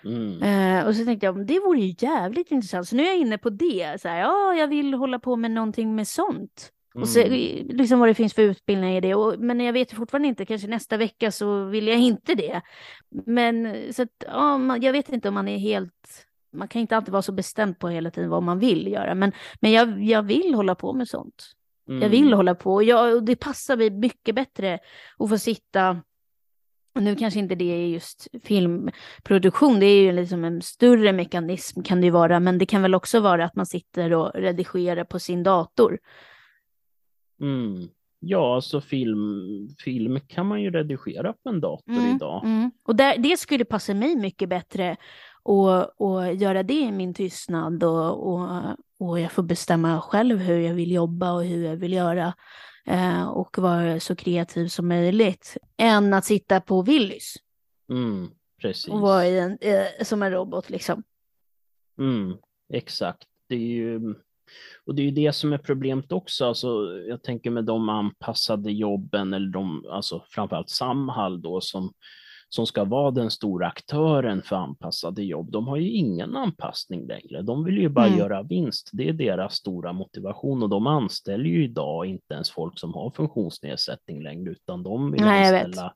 Mm. Eh, och så tänkte jag, det vore ju jävligt intressant. Så nu är jag inne på det, så här, ja jag vill hålla på med någonting med sånt. Och se liksom vad det finns för utbildning i det. Och, men jag vet fortfarande inte, kanske nästa vecka så vill jag inte det. Men så att, ja, man, jag vet inte om man är helt, man kan inte alltid vara så bestämd på hela tiden vad man vill göra. Men, men jag, jag vill hålla på med sånt. Mm. Jag vill hålla på. Jag, och det passar mig mycket bättre att få sitta nu kanske inte det är just filmproduktion, det är ju liksom en större mekanism kan det ju vara, men det kan väl också vara att man sitter och redigerar på sin dator. Mm. Ja, alltså film, film kan man ju redigera på en dator mm, idag. Mm. Och där, det skulle passa mig mycket bättre att göra det i min tystnad och, och, och jag får bestämma själv hur jag vill jobba och hur jag vill göra eh, och vara så kreativ som möjligt än att sitta på Willys. Mm, precis. Och vara en, eh, som en robot liksom. Mm, exakt. Det är ju och det är ju det som är problemet också. Alltså, jag tänker med de anpassade jobben, eller de, alltså framförallt Samhall då, som, som ska vara den stora aktören för anpassade jobb, de har ju ingen anpassning längre. De vill ju bara mm. göra vinst. Det är deras stora motivation och de anställer ju idag inte ens folk som har funktionsnedsättning längre, utan de vill Nej, anställa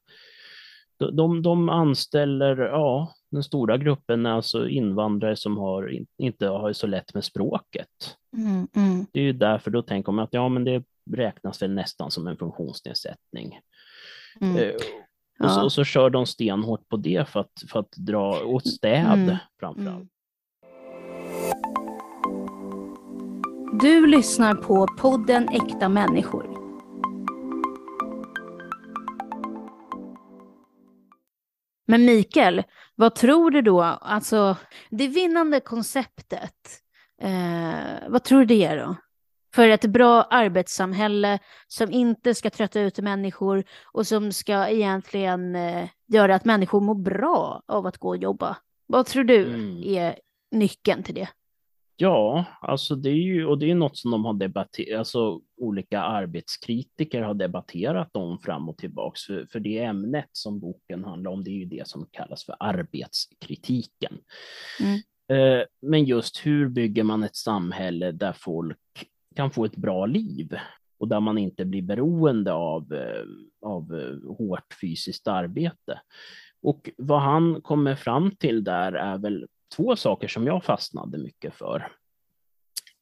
de, de anställer, ja, den stora gruppen är alltså invandrare som har, inte har så lätt med språket. Mm, mm. Det är ju därför då tänker man att ja, men det räknas väl nästan som en funktionsnedsättning. Mm. Eh, och, så, och, så, kör de stenhårt på det för att, för att dra åt städ mm. framförallt. Mm. Du lyssnar på podden Äkta människor. Men Mikael, vad tror du då, alltså det vinnande konceptet, eh, vad tror du det är då? För ett bra arbetssamhälle som inte ska trötta ut människor och som ska egentligen eh, göra att människor mår bra av att gå och jobba. Vad tror du mm. är nyckeln till det? Ja, alltså det är ju, och det är något som de har debatterat, alltså olika arbetskritiker har debatterat om fram och tillbaks, för, för det ämnet som boken handlar om, det är ju det som kallas för arbetskritiken. Mm. Eh, men just hur bygger man ett samhälle där folk kan få ett bra liv och där man inte blir beroende av, eh, av eh, hårt fysiskt arbete. Och vad han kommer fram till där är väl två saker som jag fastnade mycket för.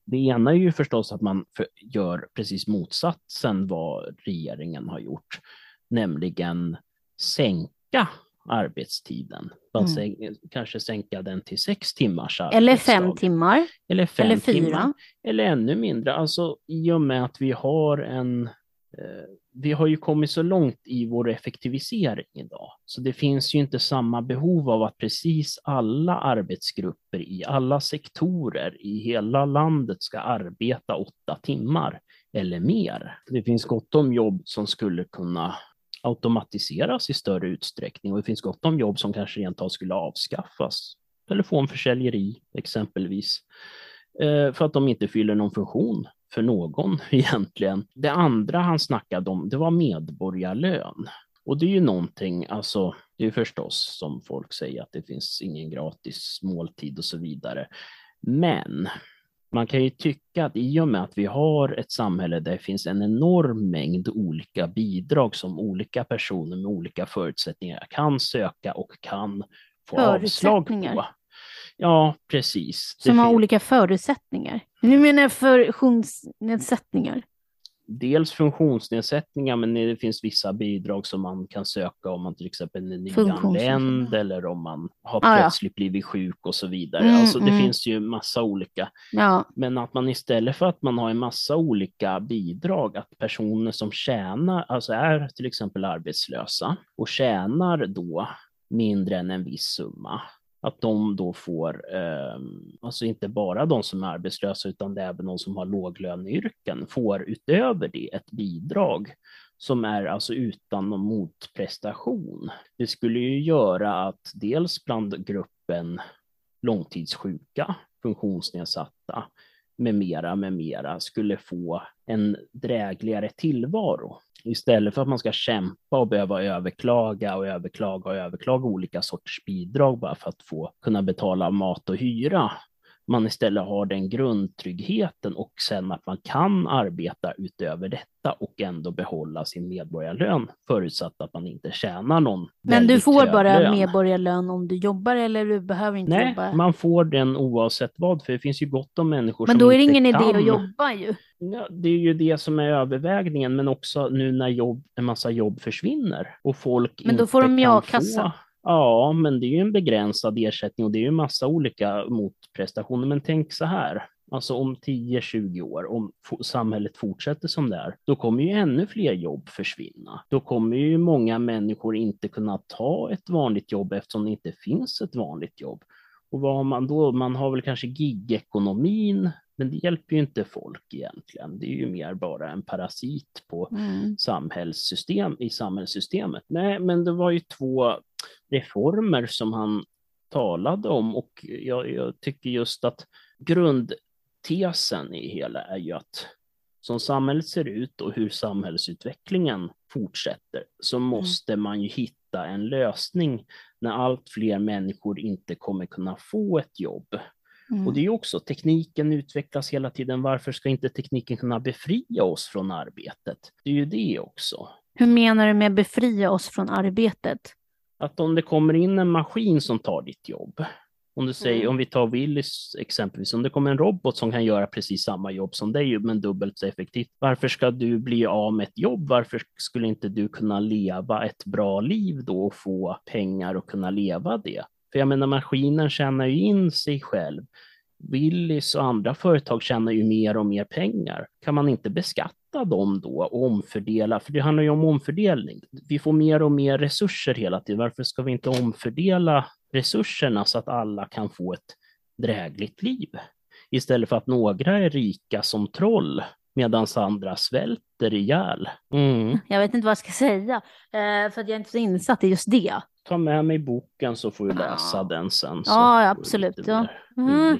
Det ena är ju förstås att man gör precis motsatsen vad regeringen har gjort, nämligen sänka arbetstiden. Mm. kanske sänka den till sex timmars arbetsdag. Eller fem timmar. Eller, fem eller fyra. Timmar, eller ännu mindre. Alltså i och med att vi har en Eh, vi har ju kommit så långt i vår effektivisering idag, så det finns ju inte samma behov av att precis alla arbetsgrupper i alla sektorer i hela landet ska arbeta åtta timmar eller mer. Det finns gott om jobb som skulle kunna automatiseras i större utsträckning och det finns gott om jobb som kanske rent av skulle avskaffas. Telefonförsäljeri exempelvis, eh, för att de inte fyller någon funktion för någon egentligen. Det andra han snackade om, det var medborgarlön. Och det är ju någonting, alltså, det är förstås som folk säger att det finns ingen gratis måltid och så vidare. Men man kan ju tycka att i och med att vi har ett samhälle där det finns en enorm mängd olika bidrag som olika personer med olika förutsättningar kan söka och kan få avslag på. Ja, precis. Som har olika förutsättningar. Nu menar jag funktionsnedsättningar. Dels funktionsnedsättningar, men det finns vissa bidrag som man kan söka om man till exempel är nyanländ eller om man har ah, plötsligt ja. blivit sjuk och så vidare. Mm, alltså det mm. finns ju massa olika. Ja. Men att man istället för att man har en massa olika bidrag, att personer som tjänar, alltså är till exempel arbetslösa och tjänar då mindre än en viss summa, att de då får, eh, alltså inte bara de som är arbetslösa utan det är även de som har låglöneyrken, får utöver det ett bidrag som är alltså utan någon motprestation. Det skulle ju göra att dels bland gruppen långtidssjuka, funktionsnedsatta med mera, med mera skulle få en drägligare tillvaro. Istället för att man ska kämpa och behöva överklaga och överklaga och överklaga olika sorters bidrag bara för att få kunna betala mat och hyra man istället har den grundtryggheten och sen att man kan arbeta utöver detta och ändå behålla sin medborgarlön förutsatt att man inte tjänar någon Men du får bara lön. medborgarlön om du jobbar eller du behöver inte Nej, jobba? man får den oavsett vad, för det finns ju gott om människor Men som då är det inte ingen kan. idé att jobba ju. Ja, det är ju det som är övervägningen, men också nu när jobb, en massa jobb försvinner och folk Men då inte får de ju kan a-kassa. Ja, men det är ju en begränsad ersättning och det är ju en massa olika motprestationer. Men tänk så här, alltså om 10-20 år, om samhället fortsätter som det är, då kommer ju ännu fler jobb försvinna. Då kommer ju många människor inte kunna ta ett vanligt jobb eftersom det inte finns ett vanligt jobb. Och vad har man då? Man har väl kanske gigekonomin, men det hjälper ju inte folk egentligen. Det är ju mer bara en parasit på Mm. samhällssystem i samhällssystemet. Nej, men det var ju två reformer som han talade om och jag, jag tycker just att grundtesen i hela är ju att som samhället ser ut och hur samhällsutvecklingen fortsätter så måste man ju hitta en lösning när allt fler människor inte kommer kunna få ett jobb. Mm. Och det är ju också, tekniken utvecklas hela tiden. Varför ska inte tekniken kunna befria oss från arbetet? Det är ju det också. Hur menar du med befria oss från arbetet? Att om det kommer in en maskin som tar ditt jobb, om du säger, Mm. om vi tar Willys exempelvis, om det kommer en robot som kan göra precis samma jobb som dig, men dubbelt så effektivt. Varför ska du bli av med ett jobb? Varför skulle inte du kunna leva ett bra liv då och få pengar och kunna leva det? För jag menar, maskinen tjänar ju in sig själv. Willys och andra företag tjänar ju mer och mer pengar. Kan man inte beskatta dem då och omfördela? För det handlar ju om omfördelning. Vi får mer och mer resurser hela tiden. Varför ska vi inte omfördela resurserna så att alla kan få ett drägligt liv? Istället för att några är rika som troll medan andra svälter ihjäl. Mm. Jag vet inte vad jag ska säga, eh, för att jag är inte så insatt i just det. Ta med mig boken så får du läsa den sen. Ja, absolut, ja. Mm.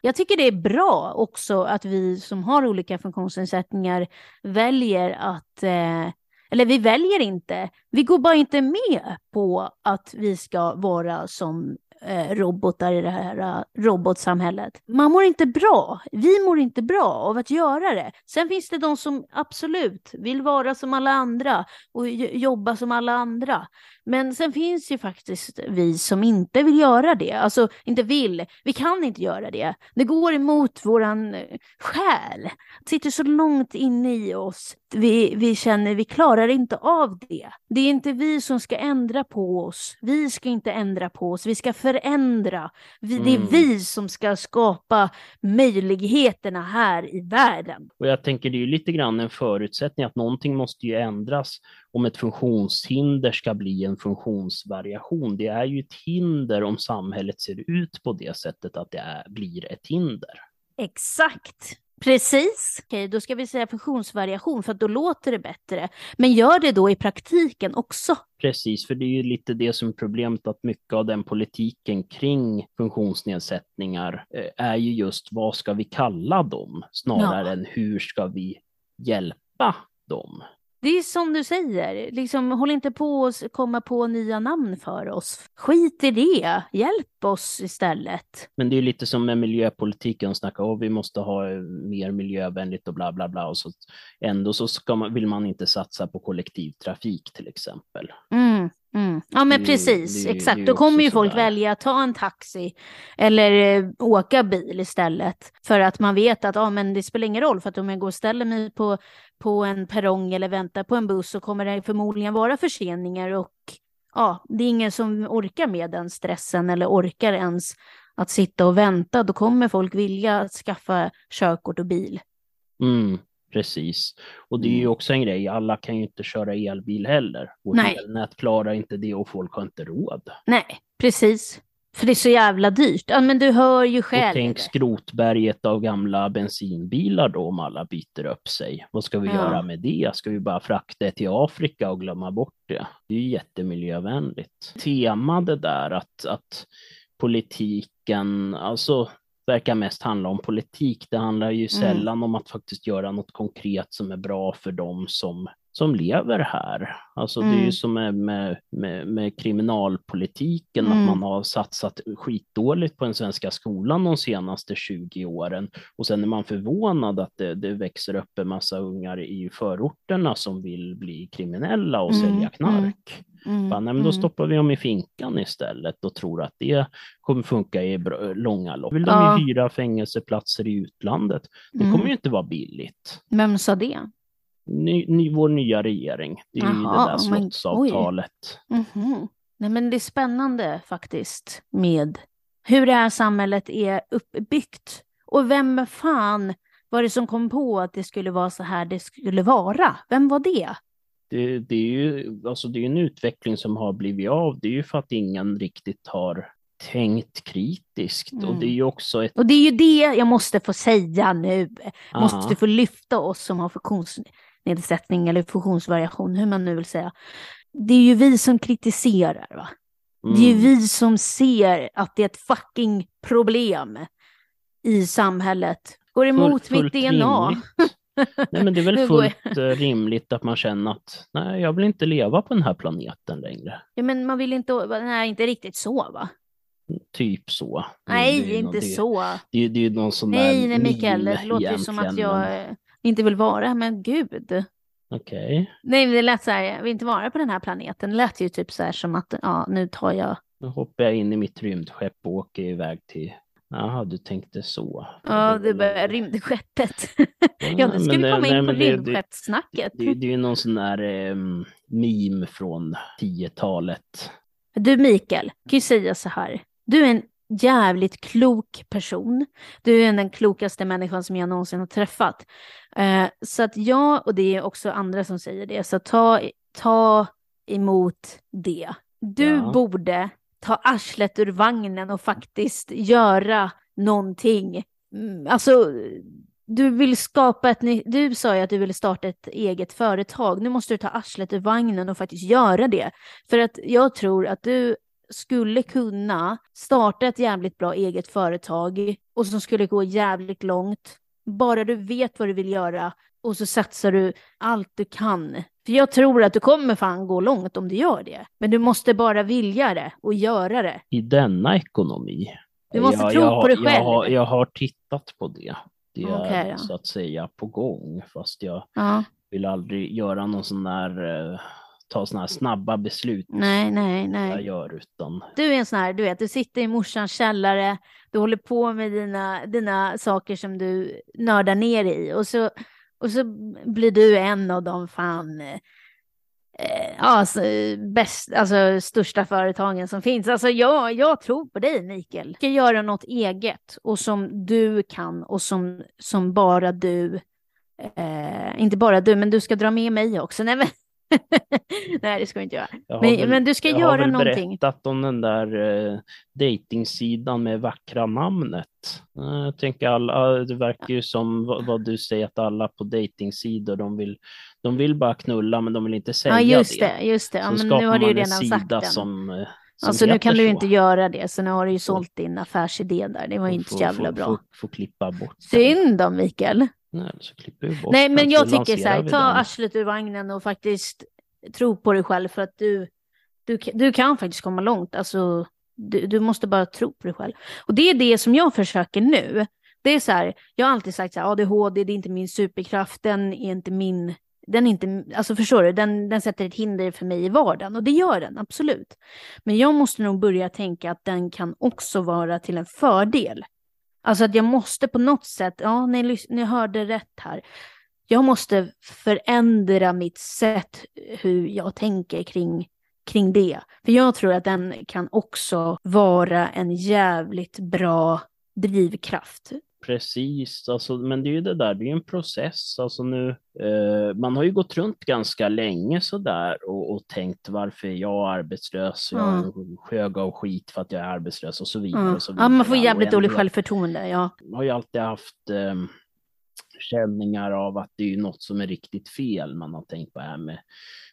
Jag tycker det är bra också att vi som har olika funktionsnedsättningar väljer att, eh, eller vi väljer inte, vi går bara inte med på att vi ska vara som eh, robotar i det här eh, robotsamhället. Man mår inte bra, vi mår inte bra av att göra det. Sen finns det de som absolut vill vara som alla andra och jobba som alla andra. Men sen finns ju faktiskt vi som inte vill göra det. Alltså inte vill, vi kan inte göra det. Det går emot våran eh, själ. Det sitter så långt inne i oss. Vi, vi känner vi klarar inte av det. Det är inte vi som ska ändra på oss. Vi ska inte ändra på oss. Vi ska förändra. Vi, Det är Mm. vi som ska skapa möjligheterna här i världen. Och jag tänker det är ju lite grann en förutsättning att någonting måste ju ändras om ett funktionshinder ska bli en funktionsvariation. Det är ju ett hinder om samhället ser ut på det sättet att det är, blir ett hinder. Exakt. Precis. Okej, då ska vi säga funktionsvariation för att då låter det bättre. Men gör det då i praktiken också. Precis, för det är ju lite det som är problemet att mycket av den politiken kring funktionsnedsättningar eh, är ju just vad ska vi kalla dem snarare Ja. än hur ska vi hjälpa dem. Det är som du säger, liksom, håll inte på att komma på nya namn för oss. Skit i det, hjälp oss istället. Men det är lite som med miljöpolitiken, snacka om vi måste ha eh, mer miljövänligt och bla bla bla. Och så, ändå så man, vill man inte satsa på kollektivtrafik till exempel. Mm, mm. Ja men Det precis, det ju- exakt. det Då kommer ju folk välja att ta en taxi eller eh, åka bil istället. För att man vet att ah, men det spelar ingen roll för att om jag går och ställer mig på, på en perrong eller väntar på en buss så kommer det förmodligen vara förseningar och ja, det är ingen som orkar med den stressen eller orkar ens att sitta och vänta. Då kommer folk vilja skaffa körkort och bil. Mm, precis. Och det är ju Mm. också en grej, alla kan ju inte köra elbil heller. Vårt Nej. elnät klarar inte det och folk har inte råd. Nej, precis. För det är så jävla dyrt. Ja, men du hör ju Och själv. tänk skrotberget av gamla bensinbilar då om alla byter upp sig. Vad ska vi Ja. göra med det? Ska vi bara frakta det till Afrika och glömma bort det? Det är ju jättemiljövänligt. Tema det där att, att politiken, alltså verkar mest handla om politik. Det handlar ju Mm. sällan om att faktiskt göra något konkret som är bra för dem som som lever här. Alltså mm. det är ju mm. som med, med, med, med kriminalpolitiken, mm. att man har satsat skitdåligt på den svenska skolan de senaste 20 åren och sen är man förvånad att det, det växer upp en massa ungar i förorterna som vill bli kriminella och mm. sälja mm. knark. Mm, Bara, nej, men då stoppar vi dem i finkan istället och tror att det kommer funka i långa lopp. Vill ja. de hyra fängelseplatser i utlandet? Det kommer ju inte vara billigt. Vem sa det? Ny, ny, vår nya regering. Det är Aha, ju det där slottsavtalet. Mm -hmm. Nej, men det är spännande faktiskt med hur det här samhället är uppbyggt. Och vem fan var det som kom på att det skulle vara så här det skulle vara? Vem var det? Det, det är ju alltså det är en utveckling som har blivit av. Det är ju för att ingen riktigt har tänkt kritiskt. Mm. Och det är ju också ett... Och det är ju det jag måste få säga nu. Aha. Måste få lyfta oss som har funktions nedsättning eller funktionsvariation, hur man nu vill säga. Det är ju vi som kritiserar. Va? Mm. Det är ju mm. vi som ser att det är ett fucking problem i samhället. Går emot Full, mitt DNA. nej, men det är väl fullt eh, rimligt att man känner att nej, jag vill inte leva på den här planeten längre. Ja, men man vill inte, nej, inte riktigt så va? Typ så. Nej, det, det inte det, så. Det, det är ju någon sån nej, där Nej, Mikael, det låter ju som att jag inte vill vara, men gud. Okej. Okay. Nej, det lät så här, jag vill inte vara på den här planeten. Det lät ju typ så här som att, ja, nu tar jag... Nu hoppar jag in i mitt rymdskepp och åker iväg till Jaha, du tänkte så. Ja, det var rymdskeppet. ja, du skulle komma in på rymdskeppssnacket. Det, det, det, är ju någon sån där eh, meme från 10-talet. Du Mikael, kan ju säga så här. Du är en jävligt klok person. Du är den klokaste människan som jag någonsin har träffat. Eh, så att jag, och det är också andra som säger det, så ta, ta emot det. Du ja. borde ta arslet ur vagnen och faktiskt göra någonting. Mm, alltså, du vill skapa ett nytt, du sa ju att du ville starta ett eget företag. Nu måste du ta arslet ur vagnen och faktiskt göra det. För att jag tror att du skulle kunna starta ett jävligt bra eget företag och som skulle gå jävligt långt. Bara du vet vad du vill göra och så satsar du allt du kan. För jag tror att du kommer fan gå långt om du gör det. Men du måste bara vilja det och göra det. I denna ekonomi? Du måste jag, tro jag, på dig själv. Jag har, jag har tittat på det. Det är okay, så att säga på gång. Fast jag ja. vill aldrig göra någon sån där eh, ta sådana här snabba beslut. Nej, nej, nej. Jag gör utan. Du är en sån här, du vet, du sitter i morsans källare, du håller på med dina, dina saker som du nördar ner i och så, och så blir du en av de fan eh, alltså, bäst, alltså största företagen som finns. Alltså jag, jag tror på dig Mikael. Du ska göra något eget och som du kan och som, som bara du, eh, inte bara du, men du ska dra med mig också. Nej, men, Nej, det ska vi inte göra. Men, väl, men, du ska göra någonting. Jag har väl berättat om den där eh, datingsidan med vackra namnet. Eh, jag tänker alla, det verkar ju som vad, vad, du säger att alla på datingsidor, de vill, de vill bara knulla men de vill inte säga det. Ja, just det. Just det. Ja, men nu har du ju redan sagt den. Som, eh, alltså nu kan du inte göra det, så nu har du ju sålt din affärsidé där. Det var ju inte så jävla bra. Får, får klippa bort. Synd då, Mikael. Nej, så klipper vi bort Nej, men jag tycker så här, ta arslet ur vagnen och faktiskt tro på dig själv för att du, du, du kan faktiskt komma långt. Alltså, du, du måste bara tro på dig själv. Och det är det som jag försöker nu. Det är så här, jag har alltid sagt så här, ADHD, det är inte min superkraft, den är inte min, den inte, alltså förstår du, den, den sätter ett hinder för mig i vardagen och det gör den, absolut. Men jag måste nog börja tänka att den kan också vara till en fördel. Alltså att jag måste på något sätt, ja, ni, ni hörde rätt här. Jag måste förändra mitt sätt hur jag tänker kring, kring det. För jag tror att den kan också vara en jävligt bra drivkraft. Precis, alltså, men det är ju det där, det är ju en process. Alltså nu, eh, man har ju gått runt ganska länge sådär och, och tänkt varför är jag arbetslös? Jag mm. hög av skit för att jag är arbetslös och så vidare. Mm. Och så vidare. Ja, man får jävligt dåligt självförtroende. Ja. Man har ju alltid haft eh, känningar av att det är något som är riktigt fel. Man har tänkt på det här med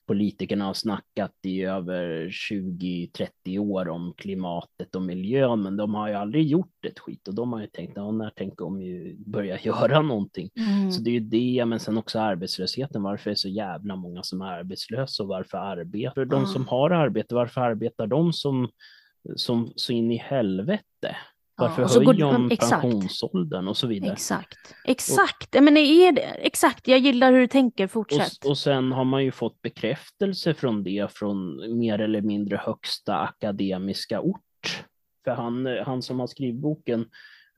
politikerna har snackat i över 20-30 år om klimatet och miljön, men de har ju aldrig gjort ett skit och de har ju tänkt, ja, när tänker de ju börja göra någonting? Mm. Så det är ju det, men sen också arbetslösheten. Varför är det så jävla många som är arbetslösa och varför arbetar de som har arbete? Varför arbetar de som, som så in i helvete? Varför ja, höjer de exakt. pensionsåldern och så vidare? Exakt, exakt. Och, men är det, exakt, jag gillar hur du tänker, fortsätt. Och, och sen har man ju fått bekräftelse från det från mer eller mindre högsta akademiska ort. För han, han som har skrivit boken,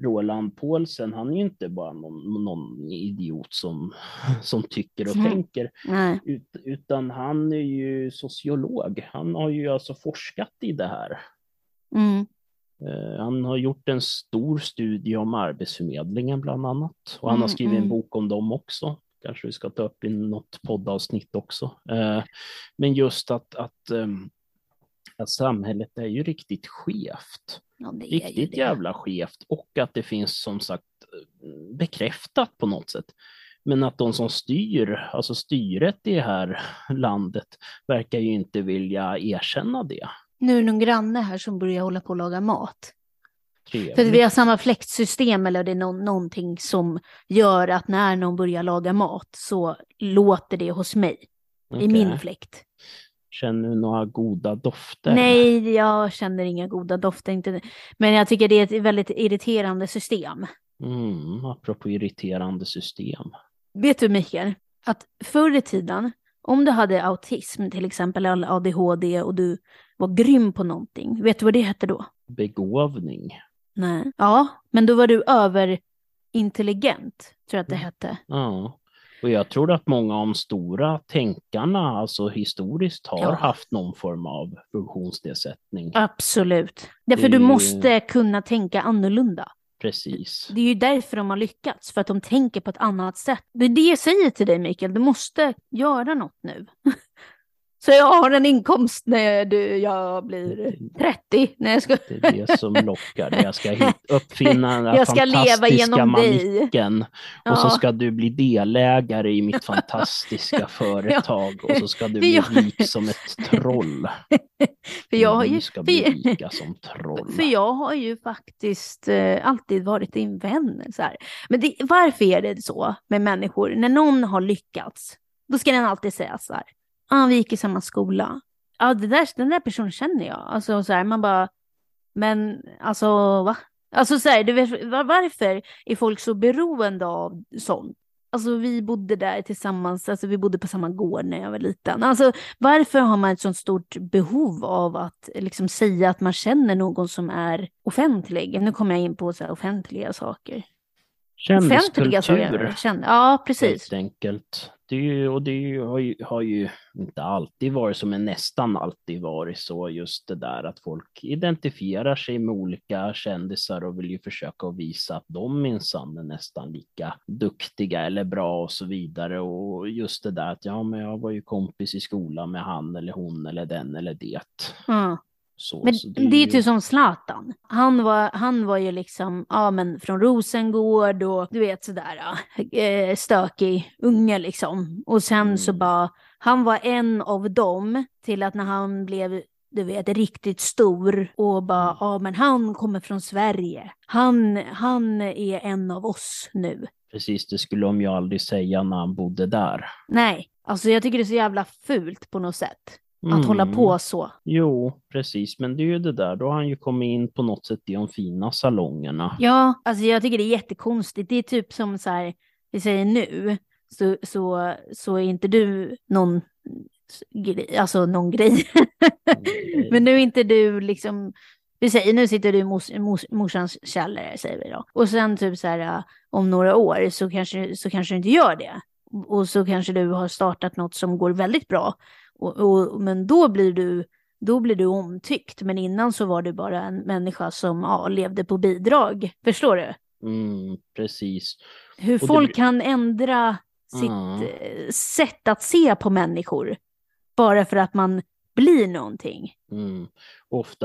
Roland Paulsen, han är ju inte bara någon, någon idiot som, som tycker och mm. tänker, Ut, utan han är ju sociolog. Han har ju alltså forskat i det här. Mm. Eh, han har gjort en stor studie om Arbetsförmedlingen bland annat och han har mm, skrivit en mm. bok om dem också. Kanske vi ska ta upp i något poddavsnitt också. Eh, men just att, att, ehm, att samhället är ju riktigt skevt. Ja, riktigt jävla skevt och att det finns som sagt bekräftat på något sätt. Men att de som styr, alltså styret i det här landet, verkar ju inte vilja erkänna det. Nu är det någon granne här som börjar hålla på att laga mat. Trevligt. För vi har samma fläktsystem eller det är no någonting som gör att när någon börjar laga mat så låter det hos mig. Okay. I min fläkt. Känner du några goda dofter? Nej, jag känner inga goda dofter. Inte. Men jag tycker det är ett väldigt irriterande system. Mm, apropå irriterande system. Vet du Mikael, att förr i tiden, om du hade autism till exempel, eller ADHD och du var grym på någonting. Vet du vad det hette då? Begåvning. Nej. Ja, men då var du överintelligent, tror jag att det hette. Ja, och jag tror att många av de stora tänkarna, alltså historiskt, har ja. haft någon form av funktionsnedsättning. Absolut. Därför det... du måste kunna tänka annorlunda. Precis. Det är ju därför de har lyckats, för att de tänker på ett annat sätt. Det är det jag säger till dig Mikael, du måste göra något nu. Så jag har en inkomst när du, jag blir 30. När jag ska... Det är det som lockar. Jag ska hit, uppfinna den jag ska leva genom manicken. Dig. Ja. Och så ska du bli delägare i mitt fantastiska företag. ja. Och så ska du bli jag... rik som ett troll. för jag har ju... Du ska bli rika som troll. För jag har ju faktiskt eh, alltid varit din vän. Så här. Men det, varför är det så med människor? När någon har lyckats, då ska den alltid säga så här ah, vi gick i samma skola. Ja, det där, den där personen känner jag. Alltså så här, man bara, men alltså va? Alltså så här, du vet, varför är folk så beroende av sånt? Alltså vi bodde där tillsammans, alltså vi bodde på samma gård när jag var liten. Alltså varför har man ett sånt stort behov av att liksom säga att man känner någon som är offentlig? Nu kommer jag in på så offentliga saker. Kändiskultur. Ja, precis. Helt enkelt. Det är ju, och det har ju, har ju inte alltid varit så, men nästan alltid varit så just det där att folk identifierar sig med olika kändisar och vill ju försöka att visa att de minsann är nästan lika duktiga eller bra och så vidare. Och just det där att ja, men jag var ju kompis i skolan med han eller hon eller den eller det. Mm. Så, men så det, är, det är ju typ som Zlatan. Han var, han var ju liksom, ja men från Rosengård och du vet sådär, äh, stökig unge liksom. Och sen mm. så bara, han var en av dem till att när han blev du vet, riktigt stor och bara, mm. ja men han kommer från Sverige. Han, han är en av oss nu. Precis, det skulle de ju aldrig säga när han bodde där. Nej, alltså jag tycker det är så jävla fult på något sätt. Mm. Att hålla på mm. så. Jo, precis. Men det är ju det där, då har han ju kommit in på något sätt i de fina salongerna. Ja, alltså jag tycker det är jättekonstigt. Det är typ som så här, vi säger nu, så, så, så är inte du någon grej, alltså någon grej. Men nu är inte du liksom, vi säger nu sitter du i mors, mors, morsans källare, säger vi då. Och sen typ så här om några år så kanske, så kanske du inte gör det. Och så kanske du har startat något som går väldigt bra. Och, och, men då blir, du, då blir du omtyckt. Men innan så var du bara en människa som ja, levde på bidrag. Förstår du? Mm, precis. Hur och folk det... kan ändra sitt ah. sätt att se på människor. Bara för att man blir någonting. Mm.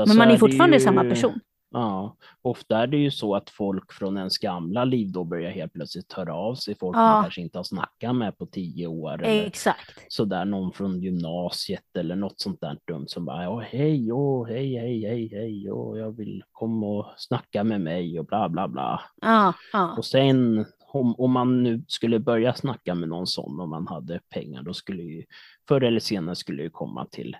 men man är, är fortfarande ju... samma person. Ja, ofta är det ju så att folk från ens gamla liv då börjar helt plötsligt höra av sig, folk Ja. man kanske inte har snackat med på tio år. Eller Exakt. sådär, någon från gymnasiet eller något sånt där dumt som bara, ja hej, åh, hej, hej, hej, hej, åh, jag vill komma och snacka med mig och bla, bla, bla. Ja, ja. Och sen om, om man nu skulle börja snacka med någon sån om man hade pengar, då skulle ju förr eller senare skulle det komma till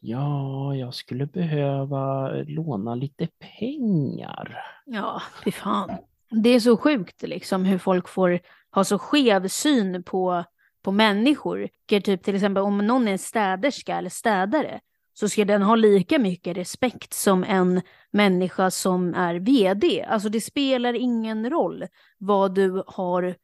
Ja, jag skulle behöva låna lite pengar. Ja, fy fan. Det är så sjukt liksom hur folk får ha så skev syn på, på människor. Typ till exempel om någon är städerska eller städare så ska den ha lika mycket respekt som en människa som är vd. Alltså det spelar ingen roll vad du har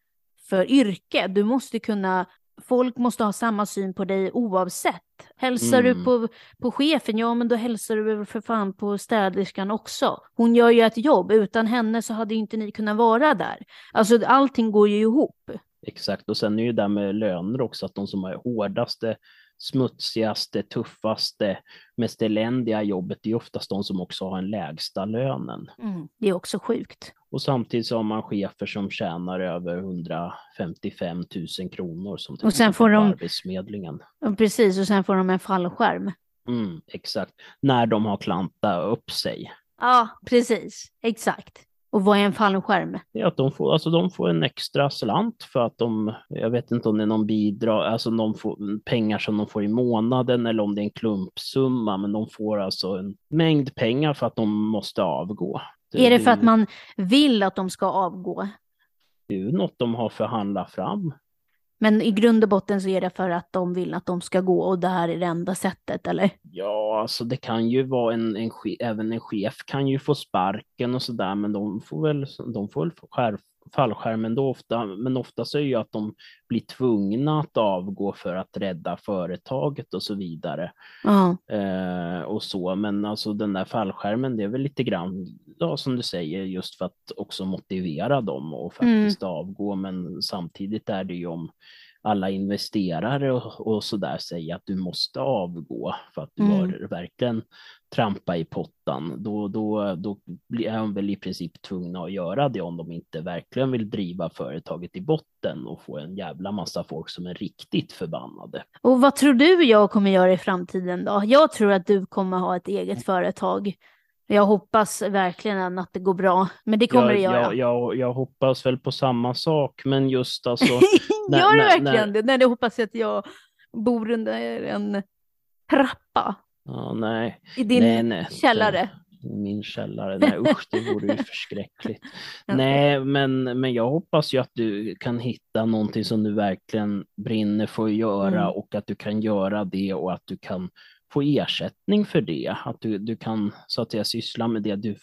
för yrke. Du måste kunna, folk måste ha samma syn på dig oavsett. Hälsar Mm. du på, på chefen, ja men då hälsar du för fan på städerskan också. Hon gör ju ett jobb, utan henne så hade inte ni kunnat vara där. Alltså allting går ju ihop. Exakt, och sen är ju det där med löner också, att de som har hårdaste, smutsigaste, tuffaste, mest eländiga jobbet, det är oftast de som också har den lägsta lönen. Mm, det är också sjukt. Och samtidigt så har man chefer som tjänar över 155 000 kronor som Och sen får de- Arbetsförmedlingen. Precis, och sen får de en fallskärm. Mm, exakt, när de har klantat upp sig. Ja, precis, exakt. Och vad är en fallskärm? Det är att de får, alltså de får en extra slant för att de, jag vet inte om det är någon bidrag, alltså de får pengar som de får i månaden eller om det är en klumpsumma, men de får alltså en mängd pengar för att de måste avgå. Är det för att man vill att de ska avgå? Det är ju något de har förhandlat fram. Men i grund och botten så är det för att de vill att de ska gå och det här är det enda sättet, eller? Ja, alltså det kan ju vara en, en även en chef kan ju få sparken och sådär, men de får väl, de får väl skär, fallskärmen då ofta, men ofta så är ju att de blir tvungna att avgå för att rädda företaget och så vidare. Ja, Eh, och så, men alltså den där fallskärmen, det är väl lite grann, ja, som du säger, just för att också motivera dem och faktiskt avgå, men samtidigt är det ju om alla investerare och, och så där säger att du måste avgå för att du Mm. har verkligen trampa i pottan, då, då, då blir de väl i princip tvungna att göra det om de inte verkligen vill driva företaget i botten och få en jävla massa folk som är riktigt förbannade. och vad tror du jag kommer göra i framtiden då? Jag tror att du kommer ha ett eget företag. Jag hoppas verkligen att det går bra, men det kommer jag, det göra. Jag, jag, jag hoppas väl på samma sak, men just alltså, Gör när- verkligen när- det? Nej, det hoppas jag att jag bor under en trappa ja, nej, i din nej, nej, källare. Min källare, nej usch, det vore ju förskräckligt. Ja. Nej, men, men jag hoppas ju att du kan hitta någonting som du verkligen brinner för att göra Mm. och att du kan göra det och att du kan få ersättning för det. Att du, du kan så att säga syssla med det du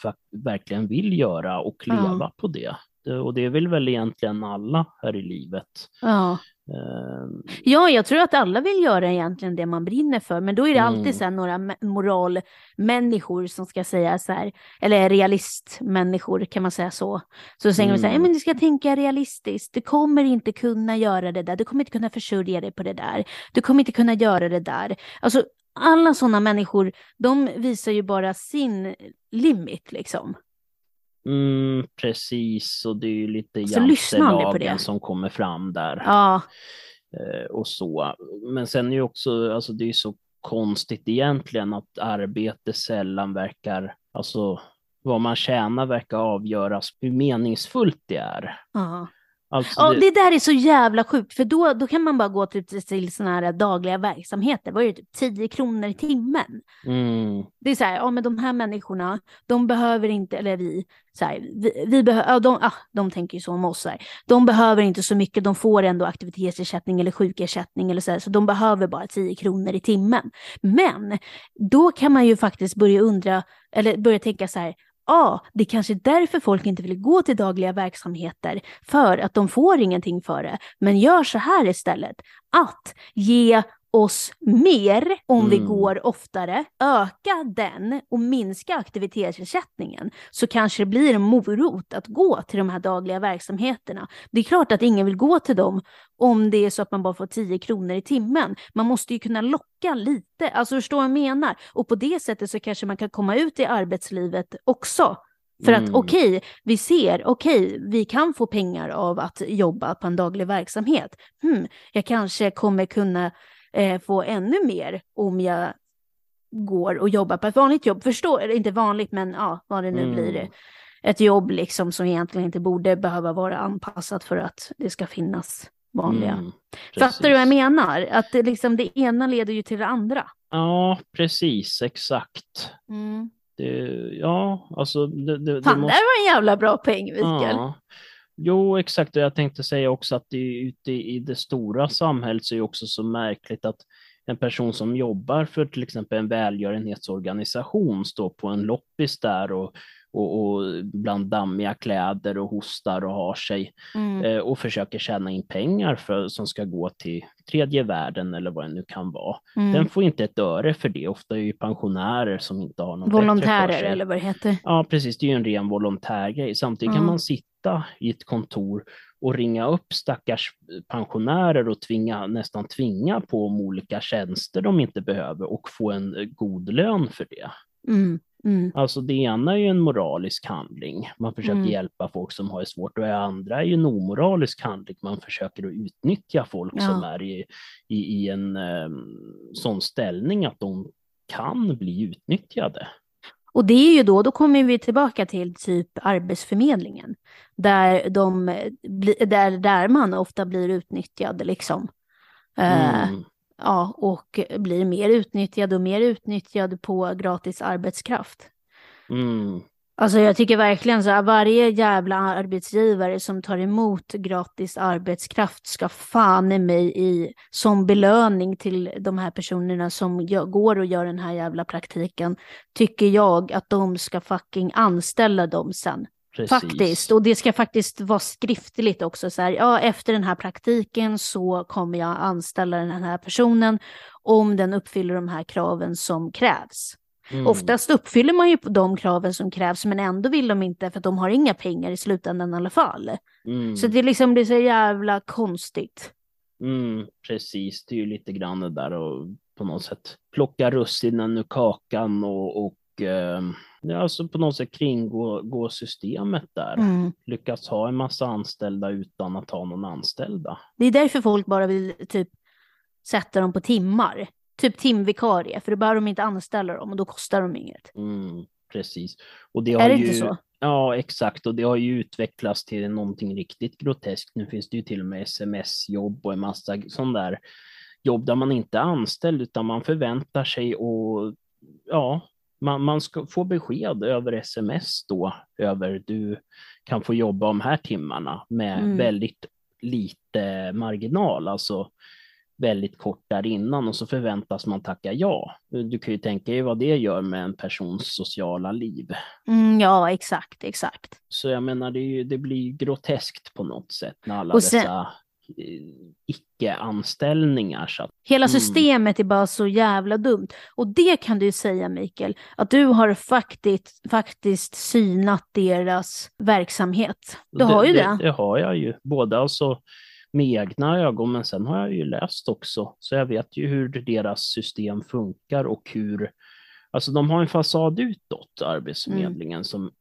verkligen vill göra och Ja. leva på det. det. Och det vill väl egentligen alla här i livet. Ja. Ehm, ja, jag tror att alla vill göra egentligen det man brinner för, men då är det Mm. alltid så här några moralmänniskor som ska säga så här, eller realistmänniskor, kan man säga så? Så säger de så här, Mm. "Ja, men du ska tänka realistiskt, du kommer inte kunna göra det där, du kommer inte kunna försörja dig på det där, du kommer inte kunna göra det där. Alltså, alla sådana människor, de visar ju bara sin limit liksom. Mm, precis, och det är ju lite jantelagen som kommer fram där. Ja, eh, och så. Men sen är ju också, alltså det är ju så konstigt egentligen att arbete sällan verkar, alltså vad man tjänar verkar avgöras hur meningsfullt det är. ja. Alltså Ja, det, det där är så jävla sjukt, för då, då kan man bara gå till, till sådana här dagliga verksamheter. Vad är det, typ 10 kronor i timmen? mm, Det är så här, ja men de här människorna, de behöver inte, eller vi, så här, vi, vi behöver, ja, de, ah, de tänker ju så om oss, så här. de behöver inte så mycket, de får ändå aktivitetsersättning eller sjukersättning eller så här, så de behöver bara 10 kronor i timmen. Men då kan man ju faktiskt börja undra, eller börja tänka så här, Ja, det kanske är därför folk inte vill gå till dagliga verksamheter, för att de får ingenting för det. Men gör så här istället, att ge oss mer om vi Mm. går oftare, öka den och minska aktivitetsersättningen, så kanske det blir en morot att gå till de här dagliga verksamheterna. Det är klart att ingen vill gå till dem om det är så att man bara får 10 kronor i timmen. Man måste ju kunna locka lite, alltså förstå vad jag menar? Och på det sättet så kanske man kan komma ut i arbetslivet också För att Mm. okej, okay, vi ser, okej, okay, vi kan få pengar av att jobba på en daglig verksamhet. Hmm, jag kanske kommer kunna eh, få ännu mer om jag går och jobbar på ett vanligt jobb. Förstår, inte vanligt, men ja, vad det nu Mm. blir. Ett jobb liksom som egentligen inte borde behöva vara anpassat för att det ska finnas vanliga. Mm, Fattar du vad jag menar? Att det, liksom, det ena leder ju till det andra. Ja, precis, exakt. Det, ja, alltså det, det, det Fan, måste... det var en jävla bra poäng, Mikael. Ja. Jo, exakt. Och jag tänkte säga också att det, ute i det stora samhället så är det också så märkligt att en person som jobbar för till exempel en välgörenhetsorganisation står på en loppis där och, och, och bland dammiga kläder och hostar och har sig Mm. eh, och försöker tjäna in pengar för, som ska gå till tredje världen eller vad det nu kan vara. Mm. Den får inte ett öre för det. Ofta är det ju pensionärer som inte har någon Volontärer eller vad det heter. Ja, precis. Det är ju en ren volontärgrej. Samtidigt kan Ja. man sitta i ett kontor och ringa upp stackars pensionärer och tvinga, nästan tvinga på om olika tjänster de inte behöver och få en eh, god lön för det. Mm. Mm. Alltså det ena är ju en moralisk handling. Man försöker Mm. hjälpa folk som har det svårt och det andra är ju en omoralisk handling. Man försöker att utnyttja folk Ja. som är i, i, i en eh, sån ställning att de kan bli utnyttjade. Och det är ju då, då kommer vi tillbaka till typ Arbetsförmedlingen. Där, de, där, där man ofta blir utnyttjad liksom. Eh, Mm. Ja, och blir mer utnyttjad och mer utnyttjad på gratis arbetskraft. Mm. Alltså jag tycker verkligen så här, varje jävla arbetsgivare som tar emot gratis arbetskraft ska fan i mig i som belöning till de här personerna som går och gör den här jävla praktiken, tycker jag att de ska fucking anställa dem sen. Precis. Faktiskt, och det ska faktiskt vara skriftligt också. Så här, ja, efter den här praktiken så kommer jag anställa den här personen om den uppfyller de här kraven som krävs. Mm. Oftast uppfyller man ju de kraven som krävs, men ändå vill de inte för att de har inga pengar i slutändan i alla fall. Mm. Så det är liksom det är så jävla konstigt. Mm, precis, det är ju lite grann det där och på något sätt plocka russinen ur kakan och, och eh, alltså på något sätt kringgå gå systemet där. Mm. Lyckas ha en massa anställda utan att ha någon anställda. Det är därför folk bara vill typ sätta dem på timmar. Typ timvikarie, för då behöver de inte anställa dem och då kostar de inget. Mm, precis. Och det Är det ju, inte så? Ja, exakt. Och det har ju utvecklats till någonting riktigt groteskt. Nu finns det ju till och med sms-jobb och en massa sån där jobb där man inte är anställd utan man förväntar sig och ja, man, man ska få besked över sms då över du kan få jobba de här timmarna med Mm. väldigt lite marginal, alltså väldigt kort där innan och så förväntas man tacka ja. Du kan ju tänka dig vad det gör med en persons sociala liv. Mm, ja, exakt, exakt. Så jag menar, det, ju, det blir groteskt på något sätt med alla sen- dessa icke-anställningar. Så att, Hela Mm. systemet är bara så jävla dumt. Och det kan du ju säga, Mikael, att du har faktiskt, faktiskt synat deras verksamhet. Du har ju det. det. Det har jag ju, både alltså med egna ögon, men sen har jag ju läst också. Så jag vet ju hur deras system funkar och hur, alltså de har en fasad utåt, Arbetsförmedlingen, Mm. som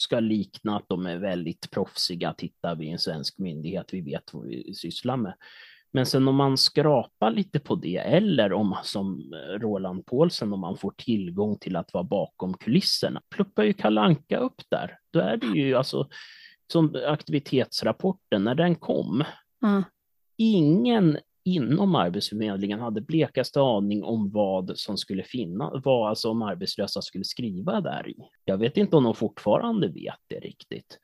ska likna att de är väldigt proffsiga. Tittar vi i en svensk myndighet, vi vet vad vi sysslar med. Men sen om man skrapar lite på det, eller om som Roland Paulsen, om man får tillgång till att vara bakom kulisserna, pluppar ju Kalle Anka upp där. Då är det ju alltså, som aktivitetsrapporten, när den kom, Ja. ingen inom Arbetsförmedlingen hade blekaste aning om vad som skulle finnas, vad alltså om arbetslösa skulle skriva där i. Jag vet inte om de fortfarande vet det riktigt.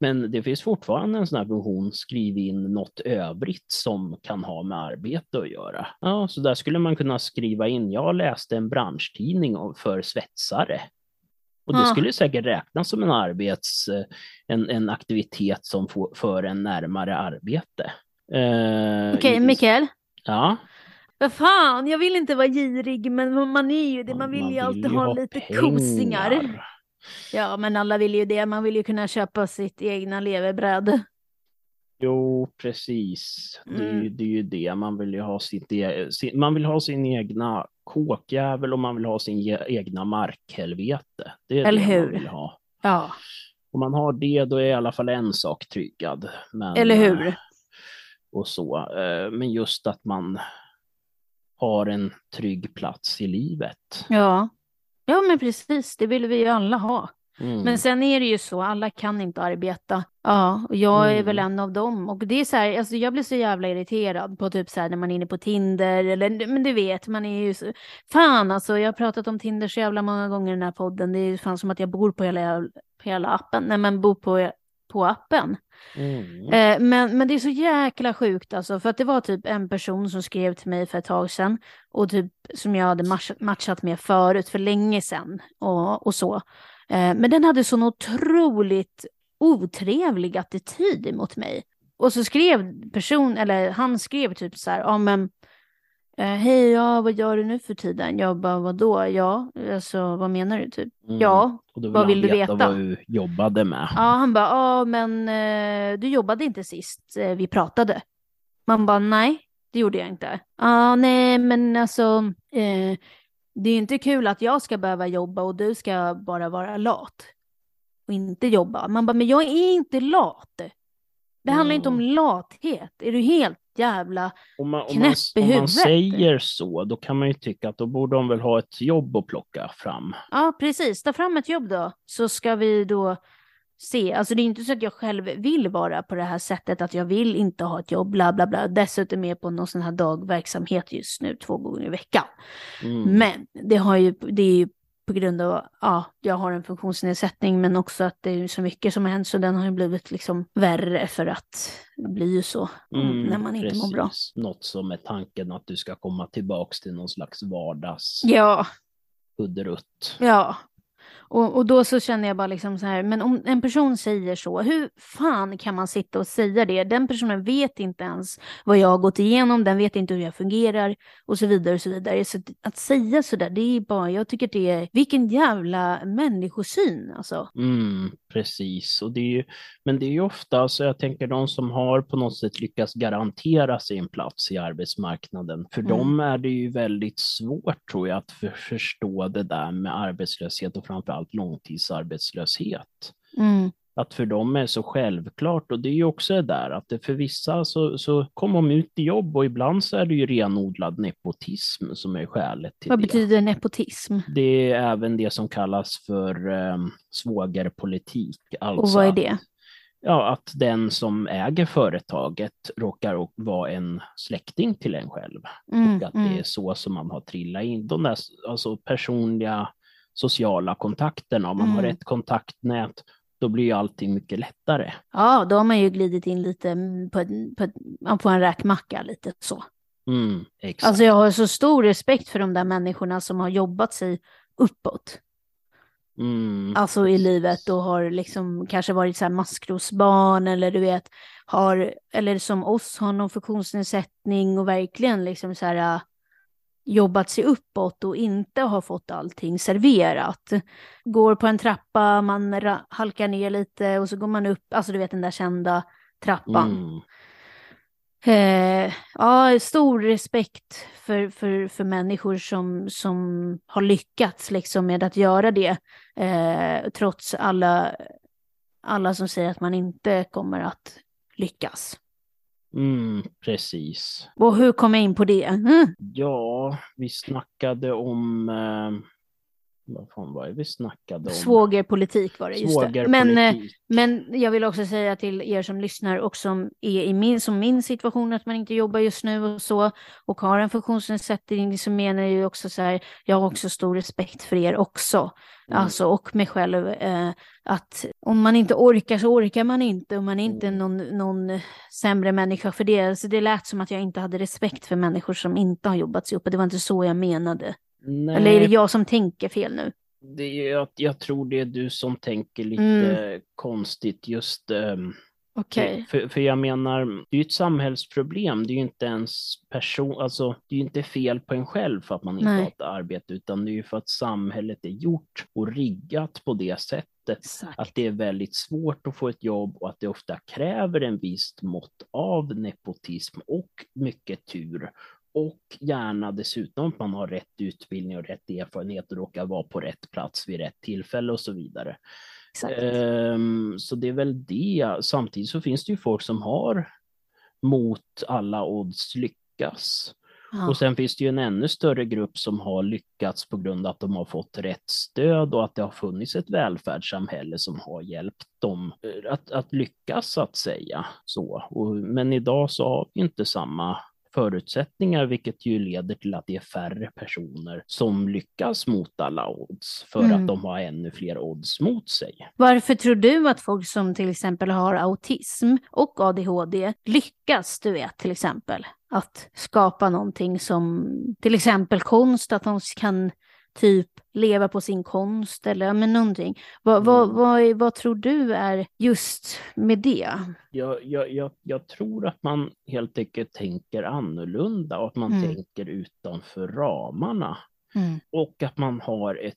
Men det finns fortfarande en sån här funktion, skriv in något övrigt som kan ha med arbete att göra. Ja, så där skulle man kunna skriva in, jag läste en branschtidning för svetsare. Och det skulle säkert räknas som en arbets, eh, en, en aktivitet som får, för en närmare arbete. Eh, Okej, i- Mikael. Ja. Vad fan, jag vill inte vara girig, men man är ju det. Man vill ju alltid ha lite kosingar. Ja, men alla vill ju det. Man vill ju kunna köpa sitt egna levebröd. Jo, precis. Det, är ju, Mm. det är ju det. Man vill ju ha sitt e sin, man vill ha sin egna kåkjävel och man vill ha sin ge- egna markhelvete. Det är Eller det hur? man vill ha. Ja. Om man har det, då är i alla fall en sak tryggad. Men, Eller hur? Och så. eh, Men just att man har en trygg plats i livet. Ja. Ja, men precis. Det vill vi ju alla ha. Mm. Men sen är det ju så, alla kan inte arbeta. Ja, och jag är Mm. väl en av dem. Och det är så här, alltså jag blir så jävla irriterad på typ så här när man är inne på Tinder eller, men du vet, man är ju så, fan alltså, jag har pratat om Tinder så jävla många gånger i den här podden. Det är ju fan som att jag bor på hela, på hela appen, nej men bor på, på appen. Mm. Eh, men, men det är så jäkla sjukt alltså, för att det var typ en person som skrev till mig för ett tag sedan och typ som jag hade matchat, med förut för länge sedan och, och så. Eh, men den hade sån otroligt otrevlig attityd emot mig. Och så skrev person, eller han skrev typ så här, ja men hej, ja vad gör du nu för tiden? Jag bara, vadå? Ja, alltså vad menar du typ? Mm. Ja, då vad vill du veta? vad du jobbade med. Ja, han bara, ja men eh, du jobbade inte sist eh, vi pratade. Man bara, nej, det gjorde jag inte. Ja, nej, men alltså, eh, det är inte kul att jag ska behöva jobba och du ska bara vara lat. Och inte jobba. Man bara, men jag är inte lat. Det handlar inte om lathet. Är du helt jävla... Om man, om, knäpp man, i om man huvudet. säger så, då kan man ju tycka att då borde de väl ha ett jobb att plocka fram. Ja, precis. Ta fram ett jobb då, så ska vi då se. Alltså det är inte så att jag själv vill vara på det här sättet, att jag vill inte ha ett jobb, bla bla bla. Dessutom är jag på någon sån här dagverksamhet just nu, två gånger i veckan. Mm. Men det, har ju, det är ju på grund av, ja, jag har en funktionsnedsättning, men också att det är så mycket som har hänt, så den har ju blivit liksom värre för att det blir ju så Mm, när man inte mår bra. Något som är tanken att du ska komma tillbaks till någon slags vardags Ja, hudderutt. Ja, och, och då så känner jag bara liksom så här, men om en person säger så, hur fan kan man sitta och säga det? Den personen vet inte ens vad jag har gått igenom, den vet inte hur jag fungerar och så vidare och så vidare. Så att- säga så där, det är bara, jag tycker det är, vilken jävla människosyn alltså. Mm, precis, och det är ju, men det är ju ofta, så jag tänker de som har på något sätt lyckats garantera sig en plats i arbetsmarknaden, för Mm. dem är det ju väldigt svårt tror jag att för, förstå det där med arbetslöshet och framförallt långtidsarbetslöshet. Mm. Att för dem är så självklart och det är ju också det där att det för vissa så, så kommer de ut i jobb och ibland så är det ju renodlad nepotism som är skälet till Vad det. betyder nepotism? Det är även det som kallas för um, svågerpolitik. Alltså Och vad är det? Ja, att den som äger företaget råkar vara en släkting till en själv. Mm, och att mm. det är så som man har trillat in. De där alltså, personliga sociala kontakterna. Om man har Mm. rätt kontaktnät, då blir ju allting mycket lättare. Ja, då har man ju glidit in lite på, på, på en räkmacka lite så. Mm, exakt. Alltså jag har så stor respekt för de där människorna som har jobbat sig uppåt. mm, Alltså i livet och har liksom kanske varit så här maskrosbarn eller du vet, har, eller som oss har någon funktionsnedsättning och verkligen liksom så här äh, jobbat sig uppåt och inte har fått allting serverat. Går på en trappa, man halkar ner lite och så går man upp, alltså du vet den där kända trappan. mm, Eh, ja, stor respekt för, för, för människor som, som har lyckats liksom med att göra det. Eh, trots alla, alla som säger att man inte kommer att lyckas. Mm, precis. Och hur kom jag in på det? Mm. Ja, vi snackade om... Eh, vad fan var det vi snackade om? Svågerpolitik var det, just det. Men, eh, men jag vill också säga till er som lyssnar och som är i min, som min situation, att man inte jobbar just nu och så, och har en funktionsnedsättning, så menar jag ju också så här, jag har också stor respekt för er också, Mm. alltså och mig själv, eh, att om man inte orkar så orkar man inte, och man är inte Mm. någon, någon sämre människa för det. Så det lät som att jag inte hade respekt för människor som inte har jobbat sig upp, och det var inte så jag menade. Nej, Eller är det jag som tänker fel nu? det är, jag, jag tror det är du som tänker lite Mm. konstigt just... ehm, Okej. För, för jag menar, det är ju ett samhällsproblem. Det är ju inte ens person, alltså det är ju inte fel på en själv för att man inte Nej. har ett arbete, utan det är ju för att samhället är gjort och riggat på det sättet Exakt. att det är väldigt svårt att få ett jobb och att det ofta kräver en visst mått av nepotism och mycket tur. Och gärna dessutom att man har rätt utbildning och rätt erfarenhet och råkar vara på rätt plats vid rätt tillfälle och så vidare. Um, så det är väl det. Samtidigt så finns det ju folk som har mot alla odds lyckas. Ja. Och sen finns det ju en ännu större grupp som har lyckats på grund av att de har fått rätt stöd och att det har funnits ett välfärdssamhälle som har hjälpt dem eh, att, att lyckas så att säga. Så. Och, men idag så har vi inte samma förutsättningar, vilket ju leder till att det är färre personer som lyckas mot alla odds för mm. att de har ännu fler odds mot sig. Varför tror du att folk som till exempel har autism och ADHD lyckas, du vet, till exempel att skapa någonting som till exempel konst, att de kan typ leva på sin konst eller men någonting. Vad, mm. vad, vad, vad tror du är just med det? Jag, jag, jag, jag tror att man helt enkelt tänker annorlunda och att man mm. tänker utanför ramarna. Mm. Och att man har ett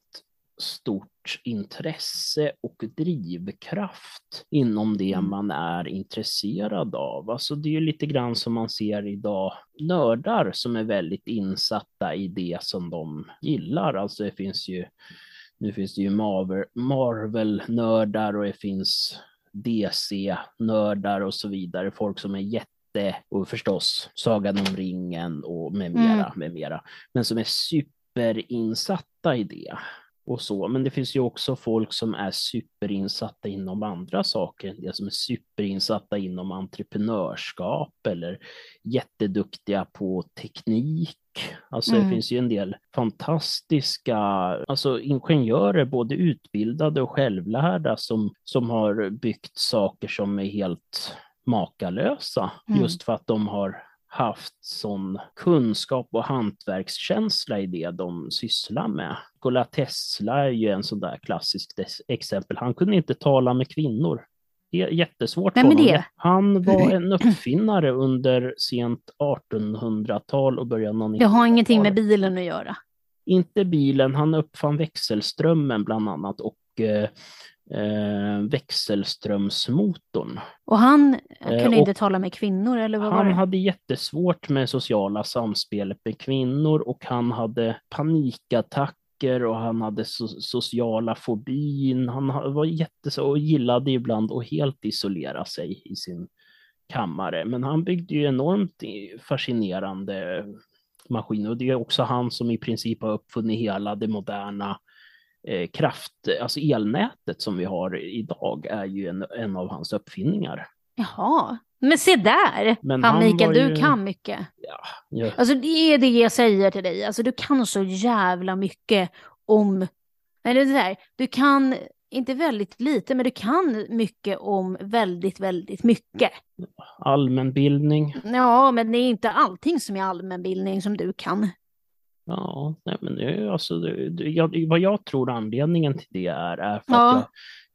stort intresse och drivkraft inom det mm. man är intresserad av. Alltså det är lite grann som man ser idag, nördar som är väldigt insatta i det som de gillar. Alltså det finns ju, nu finns det ju Marvel-nördar och det finns DC-nördar och så vidare, folk som är jätte och förstås Sagan om ringen och med mera, mm. med mera, men som är superinsatta i det och så. Men det finns ju också folk som är superinsatta inom andra saker. Det som är superinsatta inom entreprenörskap eller jätteduktiga på teknik. Alltså mm. det finns ju en del fantastiska alltså ingenjörer, både utbildade och självlärda, som, som har byggt saker som är helt makalösa. Mm. Just för att de har haft sån kunskap och hantverkskänsla i det de sysslar med. Nikola Tesla är ju en sån där klassisk exempel. Han kunde inte tala med kvinnor. Det är jättesvårt Vem är det? Han var en uppfinnare under sent 1800-tal och början av 1900-talet. Det har ingenting med bilen att göra. Inte bilen, han uppfann växelströmmen bland annat och eh, eh, växelströmsmotorn. Och han kunde eh, inte tala med kvinnor eller vad Han hade jättesvårt med sociala samspelet med kvinnor och han hade panikattacker och han hade so sociala fobin. Han var jättes och gillade ibland att helt isolera sig i sin kammare. Men han byggde ju enormt fascinerande maskiner och det är också han som i princip har uppfunnit hela det moderna kraft, alltså elnätet som vi har idag är ju en, en av hans uppfinningar. Jaha, men se där! Men han, han Mikael, ju... du kan mycket. Ja, ja. Alltså det är det jag säger till dig, alltså du kan så jävla mycket om, eller så här, du kan inte väldigt lite, men du kan mycket om väldigt, väldigt mycket. Allmänbildning. Ja, men det är inte allting som är allmänbildning som du kan. Ja, nej, men det, alltså, det, jag, vad jag tror anledningen till det är, är för ja. att jag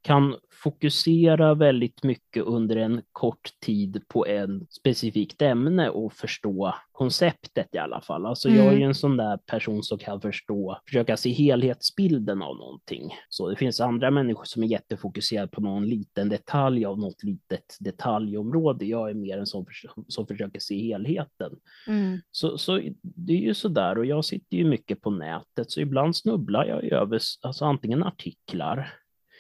kan fokusera väldigt mycket under en kort tid på en specifikt ämne och förstå konceptet i alla fall. Alltså mm. jag är ju mm. en sån där person som kan förstå, försöka se helhetsbilden av någonting. Så det finns andra människor som är jättefokuserade på någon liten detalj av något litet detaljområde. Jag är mer en sån som försöker se helheten. Mm. Så, så det är ju så där och jag sitter ju mycket på nätet så ibland snubblar jag över alltså antingen artiklar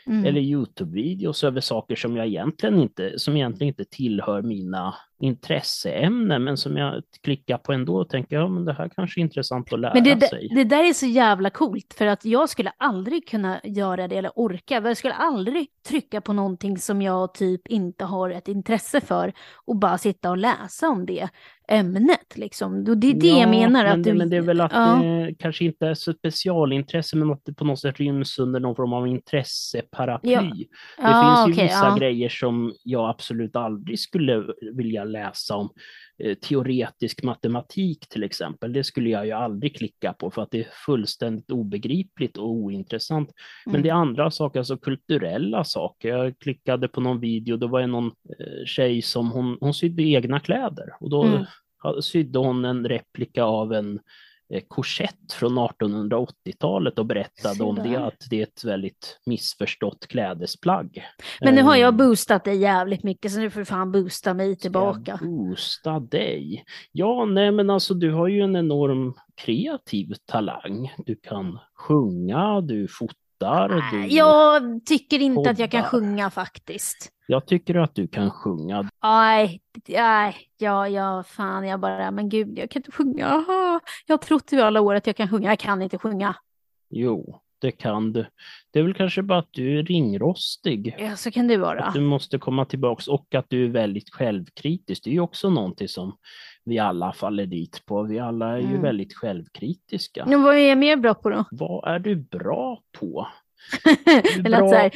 mm. eller Youtube-videos över saker som jag egentligen inte, som egentligen inte tillhör mina intresseämnen, men som jag klickar på ändå och tänker, ja men det här kanske är intressant att lära men det, sig. Det där är så jävla coolt, för att jag skulle aldrig kunna göra det eller orka, jag skulle aldrig trycka på någonting som jag typ inte har ett intresse för och bara sitta och läsa om det ämnet liksom. Det är det ja, jag menar. Men, att det, du, men det är väl att ja. det kanske inte är så specialintresse, men att det på något sätt ryms under någon form av intresseparaply. Ja. Det finns ju okay, vissa grejer som jag absolut aldrig skulle vilja läsa om eh, teoretisk matematik till exempel, det skulle jag ju aldrig klicka på för att det är fullständigt obegripligt och ointressant. Mm. Men det är andra saker, alltså kulturella saker. Jag klickade på någon video, då var det någon eh, tjej som hon, hon sydde egna kläder och då mm. sydde hon en replika av en korsett från 1880-talet och berättade om det, att det är ett väldigt missförstått klädesplagg. Men nu har jag ehm. boostat dig jävligt mycket så nu får du fan boosta mig tillbaka. Boosta dig? Ja, nej men alltså du har ju en enorm kreativ talang. Du kan sjunga, du fotar låtar. Du... Jag tycker inte att jag kan sjunga faktiskt. Jag tycker att du kan sjunga. Nej, nej, ja, ja, fan, jag bara, men gud, jag kan inte sjunga. Jag har trott i alla år att jag kan sjunga, jag kan inte sjunga. Jo, det kan du. Det är väl kanske bara att du är ringrostig. Ja, så kan det vara. Att du måste komma tillbaks och att du är väldigt självkritisk. Det är ju också någonting som vi alla faller dit på. Vi alla är ju mm. väldigt självkritiska. Men vad är jag mer bra på då? Vad är du bra på? Eller att, här,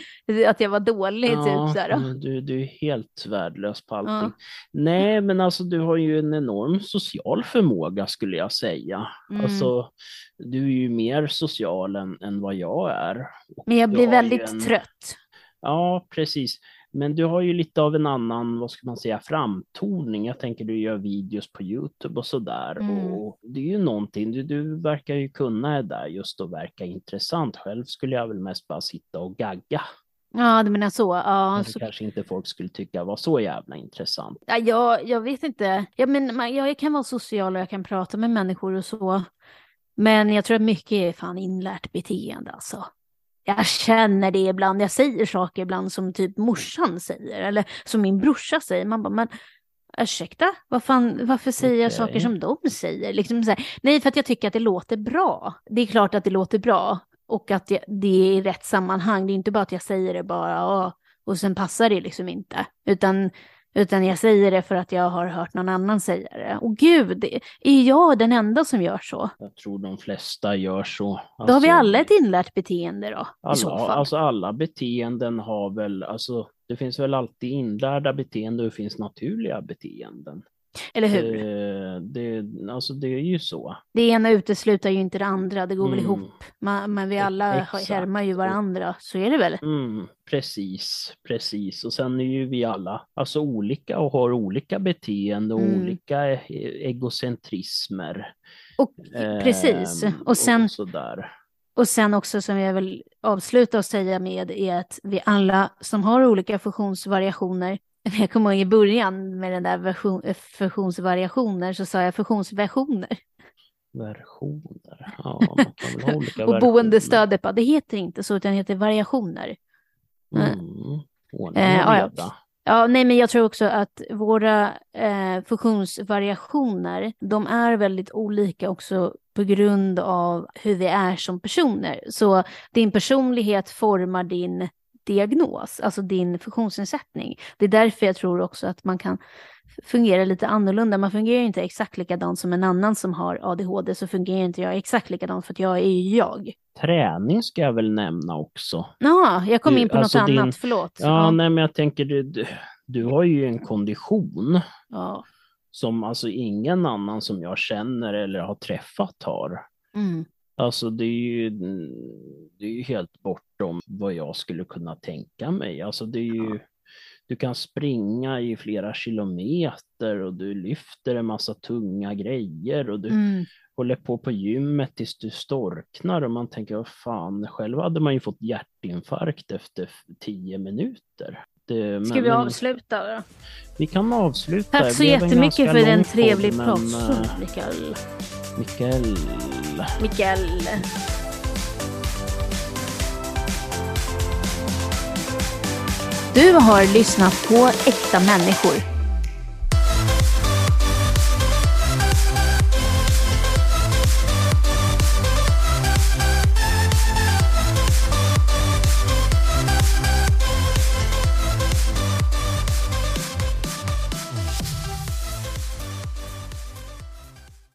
att jag var dålig. Typ, ja, typ, så här, du, du är helt värdelös på allting. Ja. Nej, men alltså du har ju en enorm social förmåga skulle jag säga. Mm. Alltså, du är ju mer social än, än vad jag är. Men jag blir väldigt en... trött. Ja, precis. Men du har ju lite av en annan, vad ska man säga, framtoning. Jag tänker du gör videos på Youtube och sådär. Mm. Och det är ju någonting, du, du verkar ju kunna det där just att verka intressant. Själv skulle jag väl mest bara sitta och gagga. Ja, du menar så. Ja, Men så... kanske inte folk skulle tycka var så jävla intressant. Ja, jag, jag vet inte. Ja, men, jag kan vara social och jag kan prata med människor och så. Men jag tror att mycket är fan inlärt beteende alltså jag känner det ibland, jag säger saker ibland som typ morsan säger eller som min brorsa säger. Man bara, men ursäkta, vad fan, varför säger okay. jag saker som de säger? Liksom så här, nej, för att jag tycker att det låter bra. Det är klart att det låter bra och att det, det är i rätt sammanhang. Det är inte bara att jag säger det bara och sen passar det liksom inte, utan utan jag säger det för att jag har hört någon annan säga det. Och gud, är jag den enda som gör så? Jag tror de flesta gör så. Alltså, då har vi alltså, alla ett inlärt beteende då? Alla. Alltså alla beteenden har väl, alltså det finns väl alltid inlärda beteenden och det finns naturliga beteenden. Eller hur? Eh, det, alltså det är ju så. Det ena utesluter ju inte det andra, det går mm. väl ihop. Man, men vi alla Exakt. härmar ju varandra, så är det väl? Mm, precis, precis. Och sen är ju vi alla alltså olika och har olika beteende och mm. olika e-, egocentrismer. Och, precis, eh, och sen... Och sådär. Och sen också som jag vill avsluta och säga med är att vi alla som har olika funktionsvariationer jag kommer ihåg i början med den där version, eh, fusionsvariationer så sa jag fusionsversioner. Versioner, ja man kan väl ha olika Och boendestödet, det heter inte så utan det heter variationer. Mm. Ordning eh, ja, ja. ja, nej men jag tror också att våra eh, funktionsvariationer, de är väldigt olika också på grund av hur vi är som personer. Så din personlighet formar din diagnos, alltså din funktionsnedsättning. Det är därför jag tror också att man kan fungera lite annorlunda. Man fungerar inte exakt likadant som en annan som har ADHD, så fungerar inte jag exakt likadant för att jag är ju jag. Träning ska jag väl nämna också. Ja, jag kom in på alltså något din... annat, förlåt. Ja, ja, nej men jag tänker, du, du, du har ju en kondition. Ja. Som alltså ingen annan som jag känner eller har träffat har. Mm. Alltså det är ju, det är ju helt bortom vad jag skulle kunna tänka mig. Alltså det är ju, du kan springa i flera kilometer och du lyfter en massa tunga grejer och du mm. håller på på gymmet tills du storknar och man tänker, vad fan, själv hade man ju fått hjärtinfarkt efter tio minuter. Det, Ska men, vi avsluta då? Vi kan avsluta. Tack så jättemycket för en trevlig pratstund, Mikael. Mikael. Mikael. Du har lyssnat på Äkta människor